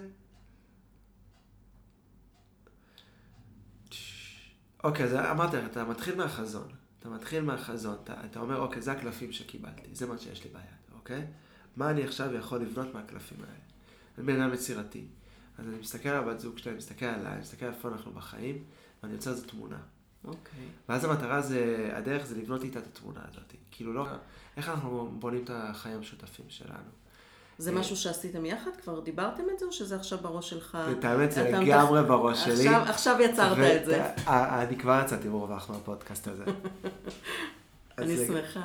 אוקיי, אז אמרתי לך, אתה מתחיל מהחזון. אתה מתחיל מהחזון, אתה, אתה אומר, אוקיי, זה הקלפים שקיבלתי, זה מה שיש לי ביד, אוקיי? מה אני עכשיו יכול לבנות מהקלפים האלה? אני בן אדם יצירתי. אז אני מסתכל על הבת זוג שלי, אני מסתכל עליי, אני מסתכל איפה אנחנו בחיים, ואני יוצר איזו תמונה. אוקיי. ואז המטרה זה, הדרך זה לבנות איתה את התמונה הזאת. כאילו לא, איך אנחנו בונים את החיים המשותפים שלנו. זה אה, משהו שעשיתם יחד? כבר דיברתם את זה, או שזה עכשיו בראש שלך? את האמת, זה לגמרי בראש שלי. עכשיו יצרת את זה. אני כבר יצאתי מרווח מהפודקאסט הזה. *laughs* אני שמחה.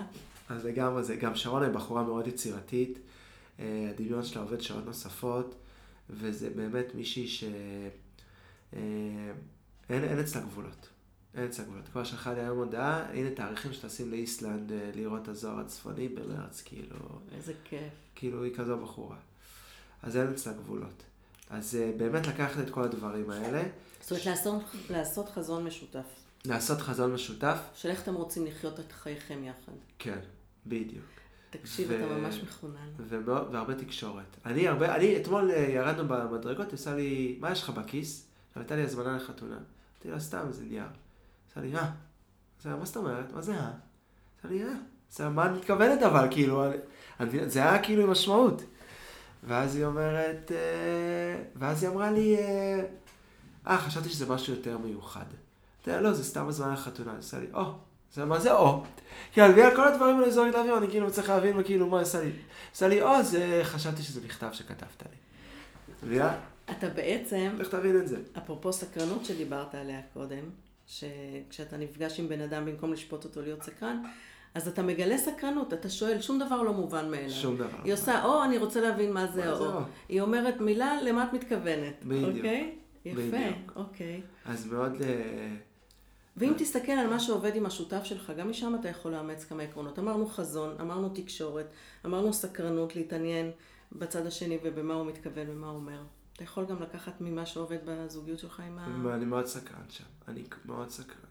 אז לגמרי זה, גם שרון היא בחורה מאוד יצירתית, אה, הדמיון שלה עובד שעות נוספות, וזה באמת מישהי ש... אה, אין אצלה גבולות. אין אצלה גבולות. כבר שלחה לי היום הודעה, הנה תאריכים שטסים לאיסלנד לראות את הזוהר הצפוני במרץ, כאילו... איזה כיף. כאילו היא כזו בחורה. אז אין אצלה גבולות. אז uh, באמת לקחת את כל הדברים האלה. זאת אומרת, לעשות, לעשות חזון משותף. לעשות חזון משותף. של איך אתם רוצים לחיות את חייכם יחד. כן, בדיוק. תקשיב, ו... אתה ממש מחונן. ו... והרבה תקשורת. אני הרבה, אני, אתמול uh, ירדנו במדרגות, היא עושה לי, מה יש לך בכיס? הייתה לי הזמנה לחתונה. אמרתי לה, סתם, איזה נייר. עשה לי, אה. עשה לה, מה זאת אומרת? מה זה אה? עשה לי, אה. עשה לה, מה את מתכוונת אבל, כאילו, אני- זה היה כאילו עם משמעות. ואז היא אומרת, אה, ואז היא אמרה לי, אה, אה, חשבתי שזה משהו יותר מיוחד. אמרתי לה, לא, זה סתם הזמנה לחתונה. עשה לי, או. זה מה זה או? כאילו, על כל הדברים האלה זורק לאוויר, אני כאילו צריך להבין כאילו מה עשה לי. עשה לי, או, זה, חשבתי שזה מכתב שכתבת לי. מבינה? אתה בעצם, איך תבין את זה? אפרופו סקרנות שדיברת עליה קודם, שכשאתה נפגש עם בן אדם במקום לשפוט אותו להיות סקרן, אז אתה מגלה סקרנות, אתה שואל, שום דבר לא מובן מאליו. שום דבר. היא עושה, או, אני רוצה להבין מה זה מה זה או. או? היא אומרת מילה, למה את מתכוונת. בדיוק. אוקיי? יפה, בדיוק. אוקיי. אז מאוד... אה, ואם תסתכל על מה שעובד עם השותף שלך, גם משם אתה יכול לאמץ כמה עקרונות. אמרנו חזון, אמרנו תקשורת, אמרנו סקרנות, להתעניין בצד השני ובמה הוא מתכוון ומה הוא אומר. אתה יכול גם לקחת ממה שעובד בזוגיות שלך עם ה... אני מאוד סקרן שם. אני מאוד סקרן.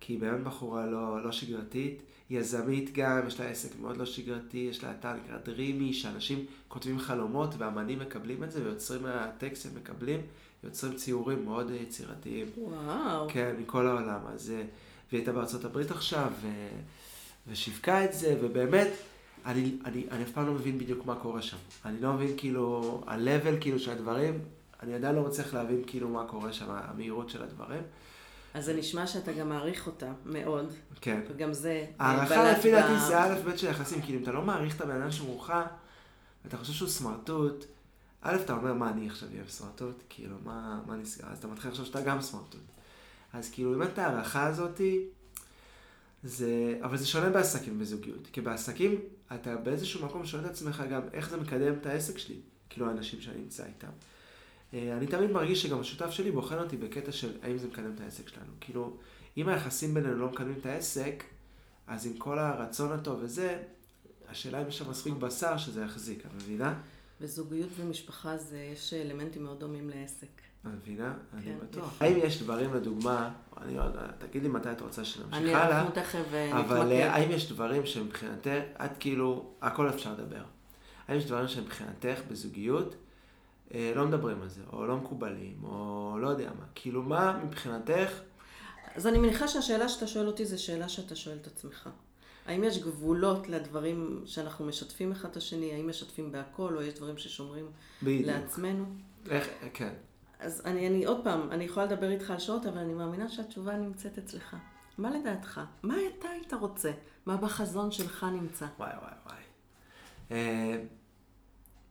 כי היא באמת בחורה לא, לא שגרתית, יזמית גם, יש לה עסק מאוד לא שגרתי, יש לה אתר נקרא דרימי, שאנשים כותבים חלומות ואמנים מקבלים את זה ויוצרים מהטקסט הם מקבלים, יוצרים ציורים מאוד יצירתיים. וואו. כן, מכל העולם. אז אה, והיא הייתה בארצות הברית עכשיו, ו... ושיווקה את זה, ובאמת, אני, אני, אני אף פעם לא מבין בדיוק מה קורה שם. אני לא מבין כאילו, ה-level כאילו של הדברים, אני עדיין לא מצליח להבין כאילו מה קורה שם, המהירות של הדברים. אז זה נשמע שאתה גם מעריך אותה מאוד, כן. וגם זה אה, הערכה לפי דעתי זה א' ב' של יחסים, כאילו אם אתה לא מעריך את הבן אדם שמולך, ואתה חושב שהוא סמרטוט, א', אתה אומר, מה, אני עכשיו אהיה סמרטוט? כאילו, מה, מה נסגר? אז אתה מתחיל לחשוב שאתה גם סמרטוט. אז כאילו, באמת ההערכה הזאתי, זה... אבל זה שונה בעסקים ובזוגיות. כי בעסקים, אתה באיזשהו מקום שואל את עצמך גם, איך זה מקדם את העסק שלי? כאילו, האנשים שאני נמצא איתם. אה, אני תמיד מרגיש שגם השותף שלי בוחן אותי בקטע של האם זה מקדם את העסק שלנו. כאילו, אם היחסים בינינו לא מקדמים את העסק, אז עם כל הרצון הטוב וזה, השאלה אם יש שם מספיק בשר שזה יחזיק, את מבינה? בזוגיות ומשפחה זה, יש אלמנטים מאוד דומים לעסק. את מבינה? אני כן, בטוח. האם יש דברים, לדוגמה, אני יודע, תגידי מתי את רוצה שנמשיך הלאה, אנחנו תכף אה, אבל נתמקד. אה, האם יש דברים שמבחינתך, את כאילו, הכל אפשר לדבר. האם יש דברים שמבחינתך בזוגיות, אה, לא מדברים על זה, או לא מקובלים, או לא יודע מה. כאילו, מה מבחינתך, אז אני מניחה שהשאלה שאתה שואל אותי זו שאלה שאתה שואל את עצמך. האם יש גבולות לדברים שאנחנו משתפים אחד את השני? האם משתפים בהכל, או יש דברים ששומרים בדיוק. לעצמנו? איך, כן. אז אני, אני עוד פעם, אני יכולה לדבר איתך על שעות, אבל אני מאמינה שהתשובה נמצאת אצלך. מה לדעתך? מה אתה היית רוצה? מה בחזון שלך נמצא? וואי וואי וואי. אה,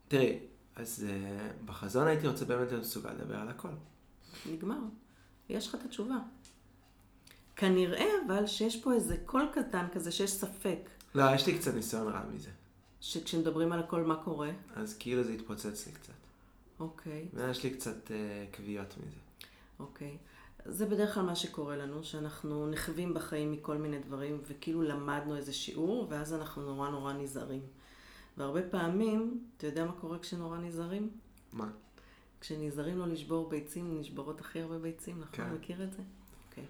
תראי, אז אה, בחזון הייתי רוצה באמת להיות מסוגל לדבר על הכל. נגמר. יש לך את התשובה. כנראה אבל שיש פה איזה קול קטן כזה שיש ספק, לא, יש לי קצת ניסיון רע מזה. שכשמדברים על הכל מה קורה. אז כאילו זה התפוצץ לי קצת. אוקיי. ויש לי קצת אה, כוויות מזה. אוקיי. זה בדרך כלל מה שקורה לנו, שאנחנו נחווים בחיים מכל מיני דברים, וכאילו למדנו איזה שיעור, ואז אנחנו נורא נורא נזהרים. והרבה פעמים, אתה יודע מה קורה כשנורא נזהרים? מה? כשנזהרים לא לשבור ביצים, נשברות הכי הרבה ביצים, נכון? כן. מכיר את זה? אוקיי.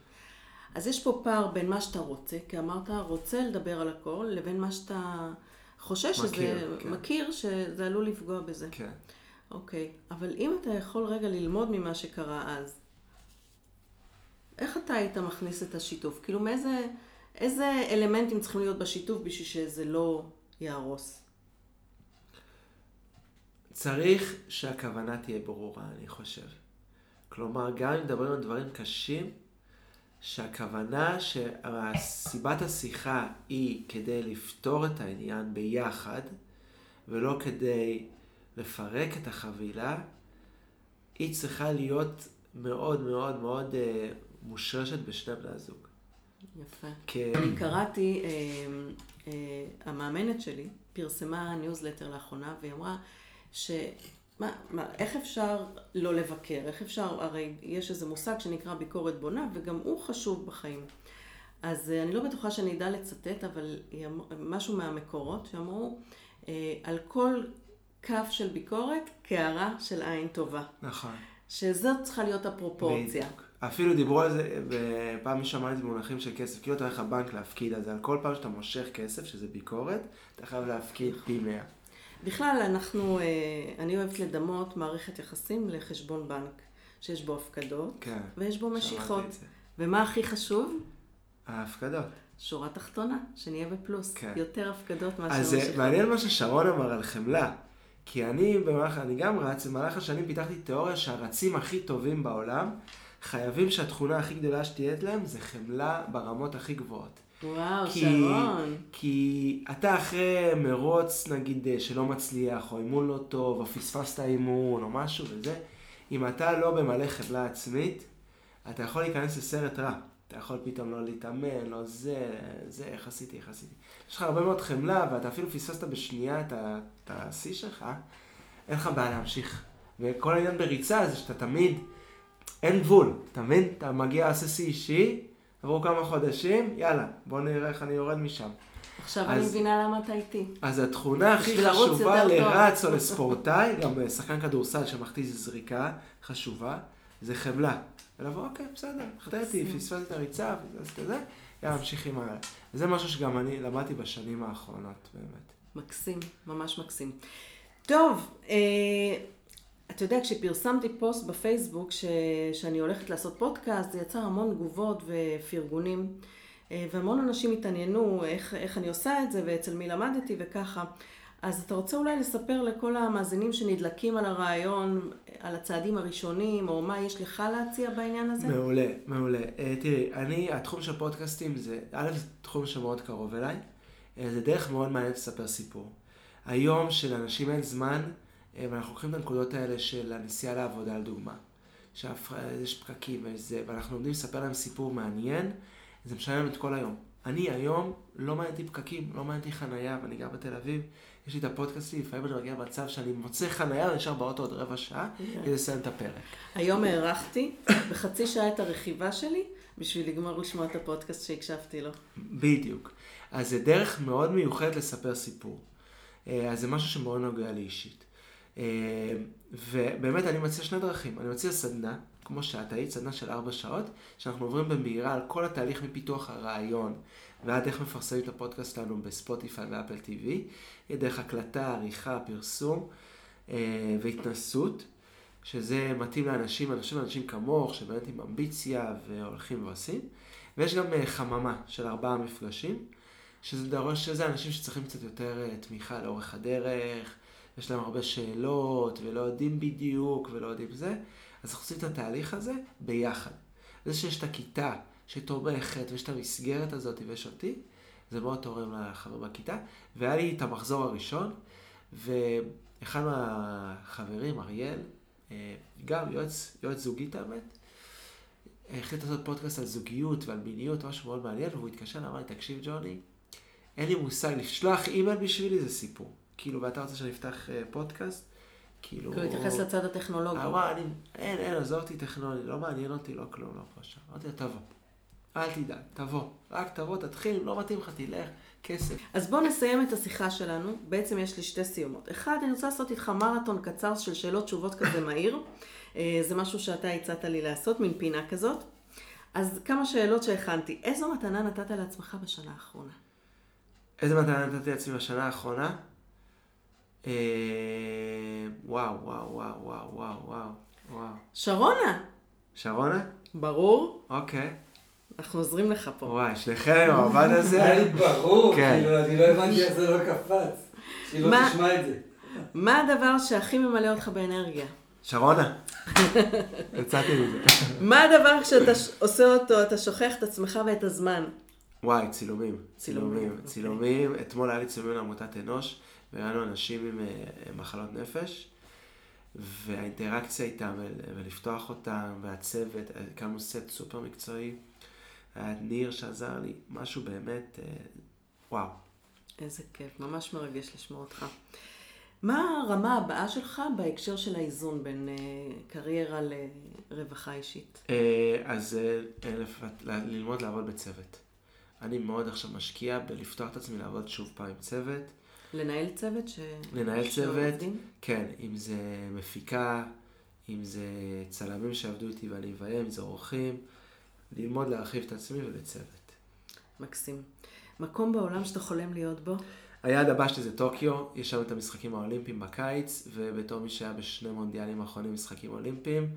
אז יש פה פער בין מה שאתה רוצה, כי אמרת רוצה לדבר על הכל, לבין מה שאתה חושש שזה, מכיר, כן. מכיר שזה עלול לפגוע בזה. כן. אוקיי, אבל אם אתה יכול רגע ללמוד ממה שקרה אז, איך אתה היית מכניס את השיתוף? כאילו מאיזה איזה אלמנטים צריכים להיות בשיתוף בשביל שזה לא יהרוס? צריך שהכוונה תהיה ברורה, אני חושב. כלומר, גם אם מדברים על דברים קשים, שהכוונה, שסיבת השיחה היא כדי לפתור את העניין ביחד, ולא כדי לפרק את החבילה, היא צריכה להיות מאוד מאוד מאוד אה, מושרשת בשני בני הזוג. יפה. כי... אני קראתי, אה, אה, המאמנת שלי פרסמה ניוזלטר לאחרונה, והיא אמרה ש... מה, מה, איך אפשר לא לבקר? איך אפשר, הרי יש איזה מושג שנקרא ביקורת בונה, וגם הוא חשוב בחיים. אז אה, אני לא בטוחה שאני אדע לצטט, אבל אמר, משהו מהמקורות, שאמרו, אה, על כל כף של ביקורת, קערה של עין טובה. נכון. שזאת צריכה להיות הפרופורציה. בדיוק. אפילו דיברו על זה, פעם לי את זה במונחים של כסף, כאילו אתה הולך לבנק להפקיד, אז על כל פעם שאתה מושך כסף, שזה ביקורת, אתה חייב להפקיד פי 100. בכלל, אנחנו, אה, אני אוהבת לדמות מערכת יחסים לחשבון בנק. שיש בו הפקדות, כן. ויש בו שמעתי משיכות. זה. ומה הכי חשוב? ההפקדות. שורה תחתונה, שנהיה בפלוס. כן. יותר הפקדות מאשר אז משיכות. מעניין מה ששרון אמר על חמלה. כי אני במהלך, אני גם רץ, במהלך השנים פיתחתי תיאוריה שהרצים הכי טובים בעולם, חייבים שהתכונה הכי גדולה שתהיה להם זה חמלה ברמות הכי גבוהות. וואו, כי- שרון. כי אתה אחרי מרוץ, נגיד, אה, שלא מצליח, או אימון לא טוב, או פספסת אימון, או משהו וזה, אם אתה לא במלא חמלה עצמית, אתה יכול להיכנס לסרט רע. אתה יכול פתאום לא להתאמן, לא זה, זה, איך עשיתי, איך עשיתי. יש לך הרבה מאוד חמלה, ואתה אפילו פספסת בשנייה את השיא שלך, אין לך בעיה להמשיך. וכל העניין בריצה זה שאתה תמיד, אין גבול, אתה מבין? אתה מגיע, עושה שיא אישי, עברו כמה חודשים, יאללה, בוא נראה איך אני יורד משם. עכשיו אז- אני מבינה למה אתה איתי. אז התכונה הכי חשובה. לרץ או לספורטאי, גם שחקן כדורסל שמכתיז זריקה חשובה, זה חמלה. ולבוא, אוקיי, בסדר, מקסים. פספסתי את הריצה, פספסתי את זה, יאללה, ממשיכים הלאה. וזה משהו שגם אני למדתי בשנים האחרונות, באמת. מקסים, ממש מקסים. טוב, אה, אתה יודע, כשפרסמתי פוסט בפייסבוק ש, שאני הולכת לעשות פודקאסט, זה יצר המון תגובות ופרגונים, אה, והמון אנשים התעניינו איך, איך אני עושה את זה ואצל מי למדתי וככה. אז אתה רוצה אולי לספר לכל המאזינים שנדלקים על הרעיון, על הצעדים הראשונים, או מה יש לך להציע בעניין הזה? מעולה, מעולה. אה, תראי, אני, התחום של פודקאסטים זה, א', זה תחום שמאוד קרוב אליי, אה, זה דרך מאוד מעניינת לספר סיפור. היום שלאנשים אין זמן, אה, ואנחנו לוקחים את הנקודות האלה של הנסיעה לעבודה, לדוגמה. שיש פקקים ויש זה, ואנחנו עומדים לספר להם סיפור מעניין, זה משנה להם את כל היום. אני היום, לא מעניין אותי פקקים, לא מעניין אותי חנייה, ואני גר בתל אביב, יש לי את הפודקאסט שלי, לפעמים אני מגיע למצב שאני מוצא חנייה ונשאר באוטו עוד רבע שעה, כדי לסיים את הפרק. היום הארכתי בחצי שעה את הרכיבה שלי, בשביל לגמור לשמוע את הפודקאסט שהקשבתי לו. בדיוק. אז זה דרך מאוד מיוחדת לספר סיפור. אה, אז זה משהו שמאוד נוגע לי אישית. אה, ובאמת אני מציע שני דרכים. אני מציע סדנה, כמו שאת היית, סדנה של ארבע שעות, שאנחנו עוברים במהירה על כל התהליך מפיתוח הרעיון ועד איך מפרסמים את הפודקאסט שלנו בספוטיפיי ואפל TV, דרך הקלטה, עריכה, פרסום אה, והתנסות. שזה מתאים לאנשים, אנשים אנשים כמוך, שבאמת עם אמביציה והולכים ועושים. ויש גם אה, חממה של ארבעה מפגשים, שזה דרוש, שזה אנשים שצריכים קצת יותר אה, תמיכה לאורך הדרך, יש להם הרבה שאלות, ולא יודעים בדיוק, ולא יודעים זה, אז אנחנו עושים את התהליך הזה ביחד. זה שיש את הכיתה שתומכת, ויש את המסגרת הזאת, ויש אותי, זה מאוד תורם לחבר בכיתה. והיה לי את המחזור הראשון, ואחד מהחברים, אריאל, אה, גם יועץ, יועץ זוגית האמת, החליט לעשות פודקאסט על זוגיות ועל מיניות, משהו מאוד מעניין, והוא התקשר, אמר לי, תקשיב ג'וני, אין לי מושג, לשלוח אימייל בשבילי זה סיפור. כאילו, ואתה רוצה שאני אפתח אה, פודקאסט? כאילו... הוא התייחס לצד הטכנולוגי. אמר, אני, אין, אין, עזוב אותי טכנולוגי, לא מעניין אותי, לא כלום, לא שם. אמרתי לו, תבוא. אל תדאג, תבוא. רק תבוא, תתחיל, לא מתאים לך, תלך, כסף. אז בואו נסיים את השיחה שלנו. בעצם יש לי שתי סיומות. אחד, אני רוצה לעשות איתך מרתון קצר של שאלות תשובות כזה מהיר. אה, זה משהו שאתה הצעת לי לעשות, מין פינה כזאת. אז כמה שאלות שהכנתי. איזו מתנה נתת לעצמך בשנה האחרונה? איזה מתנה נתתי לעצמי בשנה האחרונה? אה, וואו, וואו, וואו, וואו, וואו, וואו, וואו. שרונה! שרונה? ברור, אוקיי. אנחנו עוזרים לך פה. וואי, שניכם עם העבד הזה. היה לי ברור, כן. כאילו, אני לא הבנתי איך זה לא קפץ. שהיא לא מה? תשמע את זה. מה הדבר שהכי ממלא אותך באנרגיה? שרונה. יצאתי מזה. מה הדבר כשאתה ש- עושה אותו, אתה שוכח את עצמך ואת הזמן? וואי, צילומים. צילומים, צילומים. אוקיי. צילומים. אתמול היה לי צילומים לעמותת אנוש, וראינו אנשים עם אה, מחלות נפש, והאינטראקציה איתם, ול- ולפתוח אותם, והצוות, הקמנו סט סופר מקצועי. היה את ניר שעזר לי, משהו באמת, אה, וואו. איזה כיף, ממש מרגש לשמוע אותך. מה הרמה הבאה שלך בהקשר של האיזון בין אה, קריירה לרווחה אישית? אה, אז אה, אה, ללמוד לעבוד בצוות. אני מאוד עכשיו משקיע בלפתוח את עצמי לעבוד שוב פעם עם צוות. לנהל צוות ש... לנהל צוות, עובדים? כן, אם זה מפיקה, אם זה צלמים שעבדו איתי ואני אביים, אם זה אורחים, ללמוד להרחיב את עצמי ולצוות. מקסים. מקום בעולם שאתה חולם להיות בו? היעד הבא שלי זה טוקיו, יש שם את המשחקים האולימפיים בקיץ, ובתור מי שהיה בשני מונדיאלים האחרונים משחקים אולימפיים,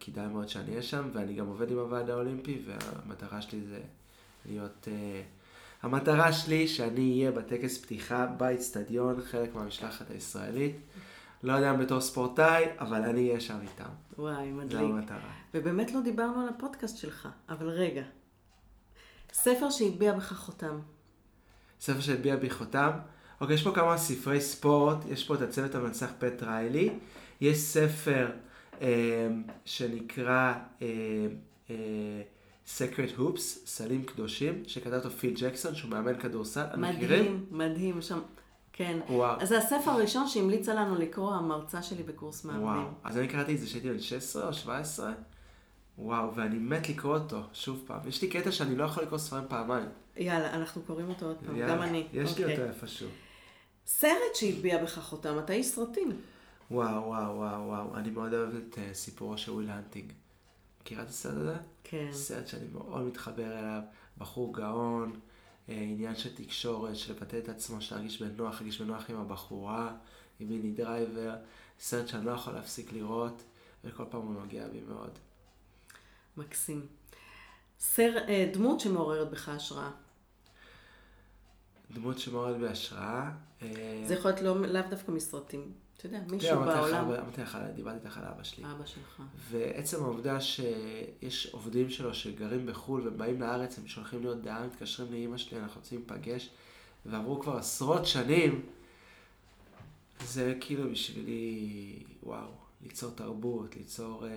כדאי מאוד שאני אהיה שם, ואני גם עובד עם הוועד האולימפי, והמטרה שלי זה להיות... אה, המטרה שלי שאני אהיה בטקס פתיחה באיצטדיון, חלק מהמשלחת הישראלית. לא יודע אם בתור ספורטאי, אבל אני אהיה שם איתם. וואי, מדליק. זו המטרה. ובאמת לא דיברנו על הפודקאסט שלך, אבל רגע. ספר שהטביע בך חותם. ספר שהטביע בי חותם. אוקיי, יש פה כמה ספרי ספורט, יש פה את הצוות המנצח פט ריילי, יש ספר אה, שנקרא אה, אה, Sacred Hoops, סלים קדושים, שכתב אותו פיל ג'קסון, שהוא מאמן כדורסל. מדהים, מדהים, שם, כן. וואו. אז זה הספר הראשון שהמליצה לנו לקרוא המרצה שלי בקורס מאמנים. וואו. אז אני קראתי את זה כשהייתי בן 16 או 17. וואו, ואני מת לקרוא אותו, שוב פעם. יש לי קטע שאני לא יכול לקרוא ספרים פעמיים. יאללה, אנחנו קוראים אותו עוד פעם, יאללה, גם אני. יש לי אוקיי. אותו איפשהו. סרט שהטביע בך חותם, אתה איש סרטים. וואו, וואו, וואו, וואו. אני מאוד אוהב את אה, סיפורו של וויל הנטינג. מכירה את הסרט הזה? כן. סרט שאני מאוד מתחבר אליו. בחור גאון, עניין של תקשורת, של לבטא את עצמו, של להרגיש בנוח, להרגיש בנוח עם הבחורה, עם מיני דרייבר. סרט שאני לא יכול להפסיק לראות, וכל פעם הוא נוגע בי מאוד. מקסים. סר, אה, דמות שמעוררת בך השראה. דמות שמעוררת בך השראה. אה, זה יכול להיות לא, לאו דווקא מסרטים. אתה יודע, מישהו לך, בעולם. אמרתי לך, דיברתי איתך על אבא שלי. אבא שלך. ועצם העובדה שיש עובדים שלו שגרים בחו"ל ובאים לארץ, הם שולחים לי הודעה, מתקשרים לאימא שלי, אנחנו רוצים להיפגש, ועברו כבר עשרות שנים, זה כאילו בשבילי, וואו, ליצור תרבות, ליצור אה,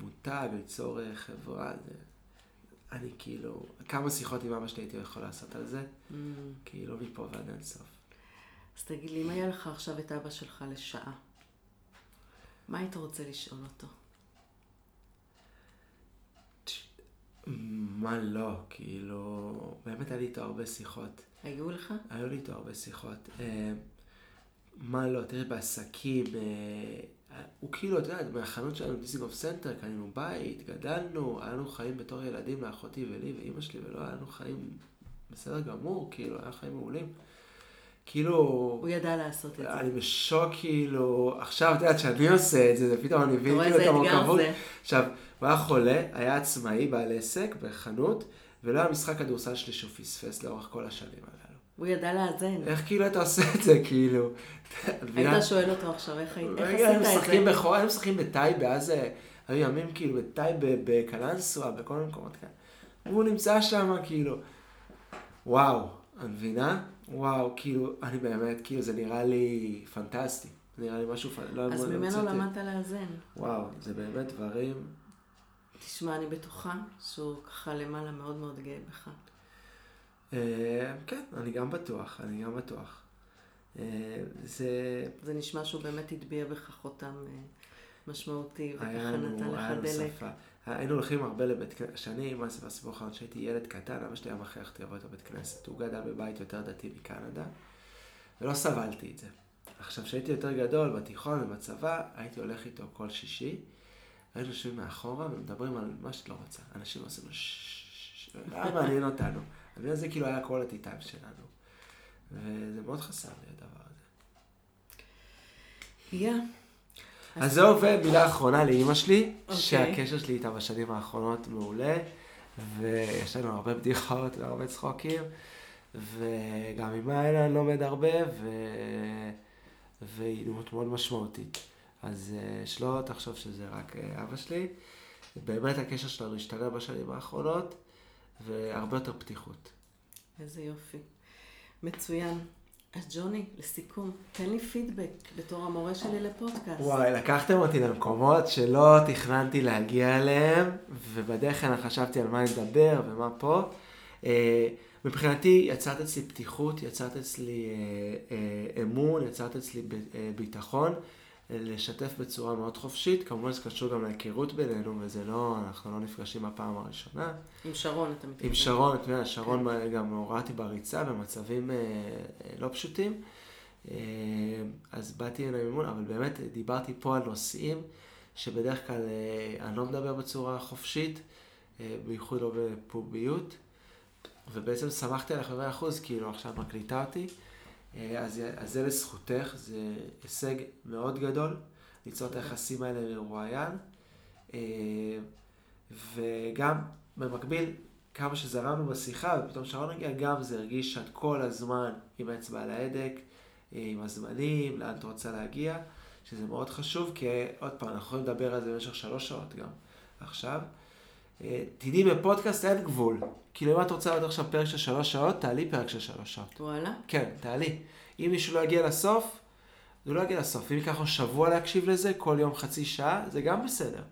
מותג, ליצור אה, חברה, זה... אני כאילו, כמה שיחות עם אבא שלי הייתי יכול לעשות על זה, אממ. כאילו מפה ועד אין סוף. אז תגיד לי, אם היה לך עכשיו את אבא שלך לשעה, מה היית רוצה לשאול אותו? מה לא, כאילו, באמת היה לי איתו הרבה שיחות. היו לך? היו לי איתו הרבה שיחות. אה, מה לא, תראה, בעסקים, אה, הוא כאילו, אתה יודע, מהחנות שלנו, דיזנגוף סנטר, קנינו בית, גדלנו, היה לנו חיים בתור ילדים לאחותי ולי ואימא שלי, ולא היה לנו חיים בסדר גמור, כאילו, היה חיים מעולים. כאילו, הוא ידע לעשות את זה. אני בשוק, כאילו, עכשיו, את יודעת, שאני עושה את זה, זה פתאום אני מבין כאילו את המורכבות. עכשיו, הוא היה חולה, היה עצמאי, בעל עסק, בחנות, ולא היה משחק כדורסל שלי שהוא פספס לאורך כל השנים הללו. הוא ידע לאזן. איך כאילו אתה עושה את זה, כאילו? היית שואל אותו עכשיו, איך עשית את משחקים זה? היינו משחקים בטייבה, אז אה, היו ימים כאילו בטייבה, בקלנסווה, בכל מיני מקומות כאלה. והוא נמצא שם, כאילו, וואו, את מבינה? וואו, כאילו, אני באמת, כאילו, זה נראה לי פנטסטי. זה נראה לי משהו, פ- לא אז לא ממנו המצאתי. למדת לאזן. וואו, זה באמת דברים... תשמע, אני בטוחה שהוא ככה למעלה מאוד מאוד גאה בך. אה, כן, אני גם בטוח, אני גם בטוח. אה, זה... זה נשמע שהוא באמת הטביע בך חותם אה, משמעותי, וככה נתן לך דלק. היינו הולכים הרבה לבית כנסת, מה זה בסיפור האחרון, כשהייתי ילד קטן, אבא שלי היה מכריח אותי לבוא איתו לבית כנסת. הוא גדל בבית יותר דתי מקנדה, ולא סבלתי את זה. עכשיו, כשהייתי יותר גדול, בתיכון ובצבא, הייתי הולך איתו כל שישי, היינו יושבים מאחורה ומדברים על מה שאת לא רוצה. אנשים עושים לו ששש, זה כאילו שלנו. אז זהו, ומילה אחרונה לאימא שלי, אוקיי. שהקשר שלי איתה בשנים האחרונות מעולה, ויש לנו הרבה בדיחות והרבה צחוקים, וגם עם מאיה אני לומד הרבה, ו... והיא דמות מאוד משמעותית. אז אה, שלא תחשוב שזה רק אה, אבא שלי, באמת הקשר שלנו השתנה בשנים האחרונות, והרבה יותר פתיחות. איזה יופי. מצוין. אז ג'וני, לסיכום, תן לי פידבק בתור המורה שלי לפודקאסט. וואי, לקחתם אותי למקומות שלא תכננתי להגיע אליהם, ובדרך כלל חשבתי על מה נדבר ומה פה. אה, מבחינתי, יצרת אצלי פתיחות, יצרת אצלי אה, אה, אמון, יצרת אצלי ביטחון, לשתף בצורה מאוד חופשית. כמובן זה קשור גם להיכרות בינינו, וזה לא, אנחנו לא נפגשים בפעם הראשונה. עם שרון אתה מתכוון. עם שרון, אתה יודע, שרון גם הורדתי בריצה במצבים אה, לא פשוטים. אה, אז באתי אליו מימון, אבל באמת דיברתי פה על נושאים שבדרך כלל אה, אני לא מדבר בצורה חופשית, אה, בייחוד לא בפומביות. ובעצם שמחתי עליך במאה אחוז, כאילו עכשיו מקליטה אותי. אה, אז, אז זה לזכותך, זה הישג מאוד גדול, ליצור את היחסים האלה לרואיין. אה, וגם במקביל, כמה שזרמנו בשיחה, ופתאום שרון הגיע, גם זה הרגיש שאת כל הזמן עם אצבע על ההדק, אה, עם הזמנים, לאן את רוצה להגיע, שזה מאוד חשוב, כי עוד פעם, אנחנו יכולים לדבר על זה במשך שלוש שעות גם עכשיו. אה, תדעי, בפודקאסט אין גבול. כאילו, אם את רוצה לעוד עכשיו פרק של שלוש שעות, תעלי פרק של שלוש שעות. וואלה. כן, תעלי. אם מישהו לא יגיע לסוף, הוא לא יגיע לסוף. אם ייקח לו שבוע להקשיב לזה, כל יום חצי שעה, זה גם בסדר.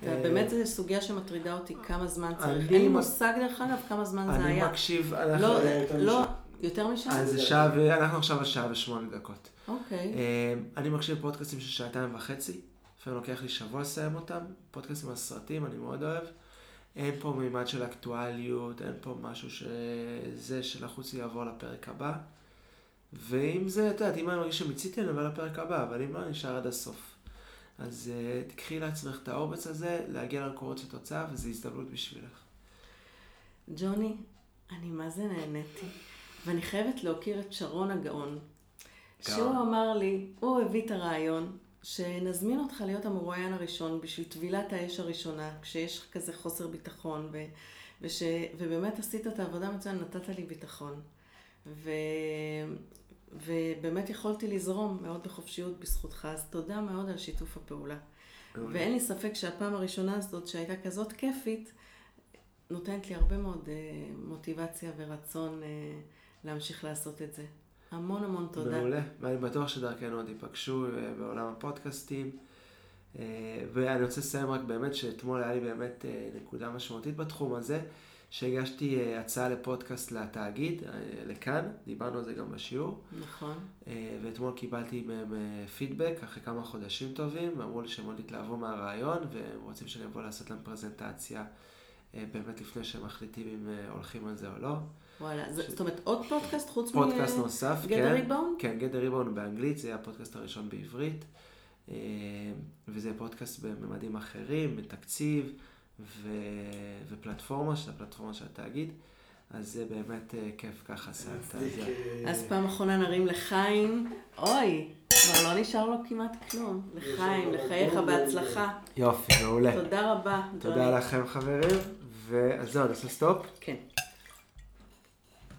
אתה, אה, באמת זו סוגיה שמטרידה אותי, כמה זמן צריך. אני אין לי מושג דרך אגב כמה זמן זה אני היה. מקשיב, אנחנו... לא, יותר לא, משעה. יותר משעה? אז זה שעה, ואנחנו עכשיו על שעה ושמונה דקות. אוקיי. אה, אני מקשיב פודקאסטים של שעתיים וחצי, לפעמים לוקח לי שבוע לסיים אותם, פודקאסטים על סרטים, אני מאוד אוהב. אין פה מימד של אקטואליות, אין פה משהו שזה שלחוץ לי לעבור לפרק הבא. ואם זה, את יודעת, אם אני מרגיש שמיציתי, אני עובר לפרק הבא, אבל אם לא, אני נשאר עד הסוף. אז uh, תקחי לעצמך את האורבץ הזה, להגיע למקורות של תוצאה, וזו הזדמנות בשבילך. ג'וני, אני מה זה נהניתי. ואני חייבת להוקיר את שרון הגאון. גאון. שהוא אמר לי, הוא הביא את הרעיון, שנזמין אותך להיות המרואיין הראשון בשביל טבילת האש הראשונה, כשיש כזה חוסר ביטחון, ו, וש, ובאמת עשית את העבודה מצוין, נתת לי ביטחון. ו, ובאמת יכולתי לזרום מאוד בחופשיות בזכותך, אז תודה מאוד על שיתוף הפעולה. ואין לי ספק שהפעם הראשונה הזאת, שהייתה כזאת כיפית, נותנת לי הרבה מאוד אה, מוטיבציה ורצון אה, להמשיך לעשות את זה. המון המון תודה. מעולה, ואני בטוח שדרכנו עוד ייפגשו אה, בעולם הפודקאסטים. אה, ואני רוצה לסיים רק באמת שאתמול היה לי באמת אה, נקודה משמעותית בתחום הזה, שהגשתי הצעה לפודקאסט לתאגיד, לכאן, דיברנו על זה גם בשיעור, נכון. ואתמול קיבלתי מהם פידבק אחרי כמה חודשים טובים, ואמרו לי שהם מאוד התלהבו מהרעיון, והם רוצים שאני אבוא לעשות להם פרזנטציה באמת לפני שהם מחליטים אם הולכים על זה או לא. וואלה, זה- זאת אומרת עוד פודקאסט חוץ מ... פודקאסט נוסף, Get כן. a Rebound? כן, a Rebound באנגלית, זה הפודקאסט הראשון בעברית. אה, וזה פודקאסט בממדים אחרים, בתקציב ו... ופלטפורמה, שזה הפלטפורמה של התאגיד. אז זה באמת אה, כיף ככה. אה, אז פעם אחרונה נרים לחיים. אוי, כבר לא נשאר לו כמעט כלום. לחיים, לחייך בהצלחה. יופי, מעולה. תודה רבה. תודה. לכם חברים, ואז זהו, נעשה סטופ. כן.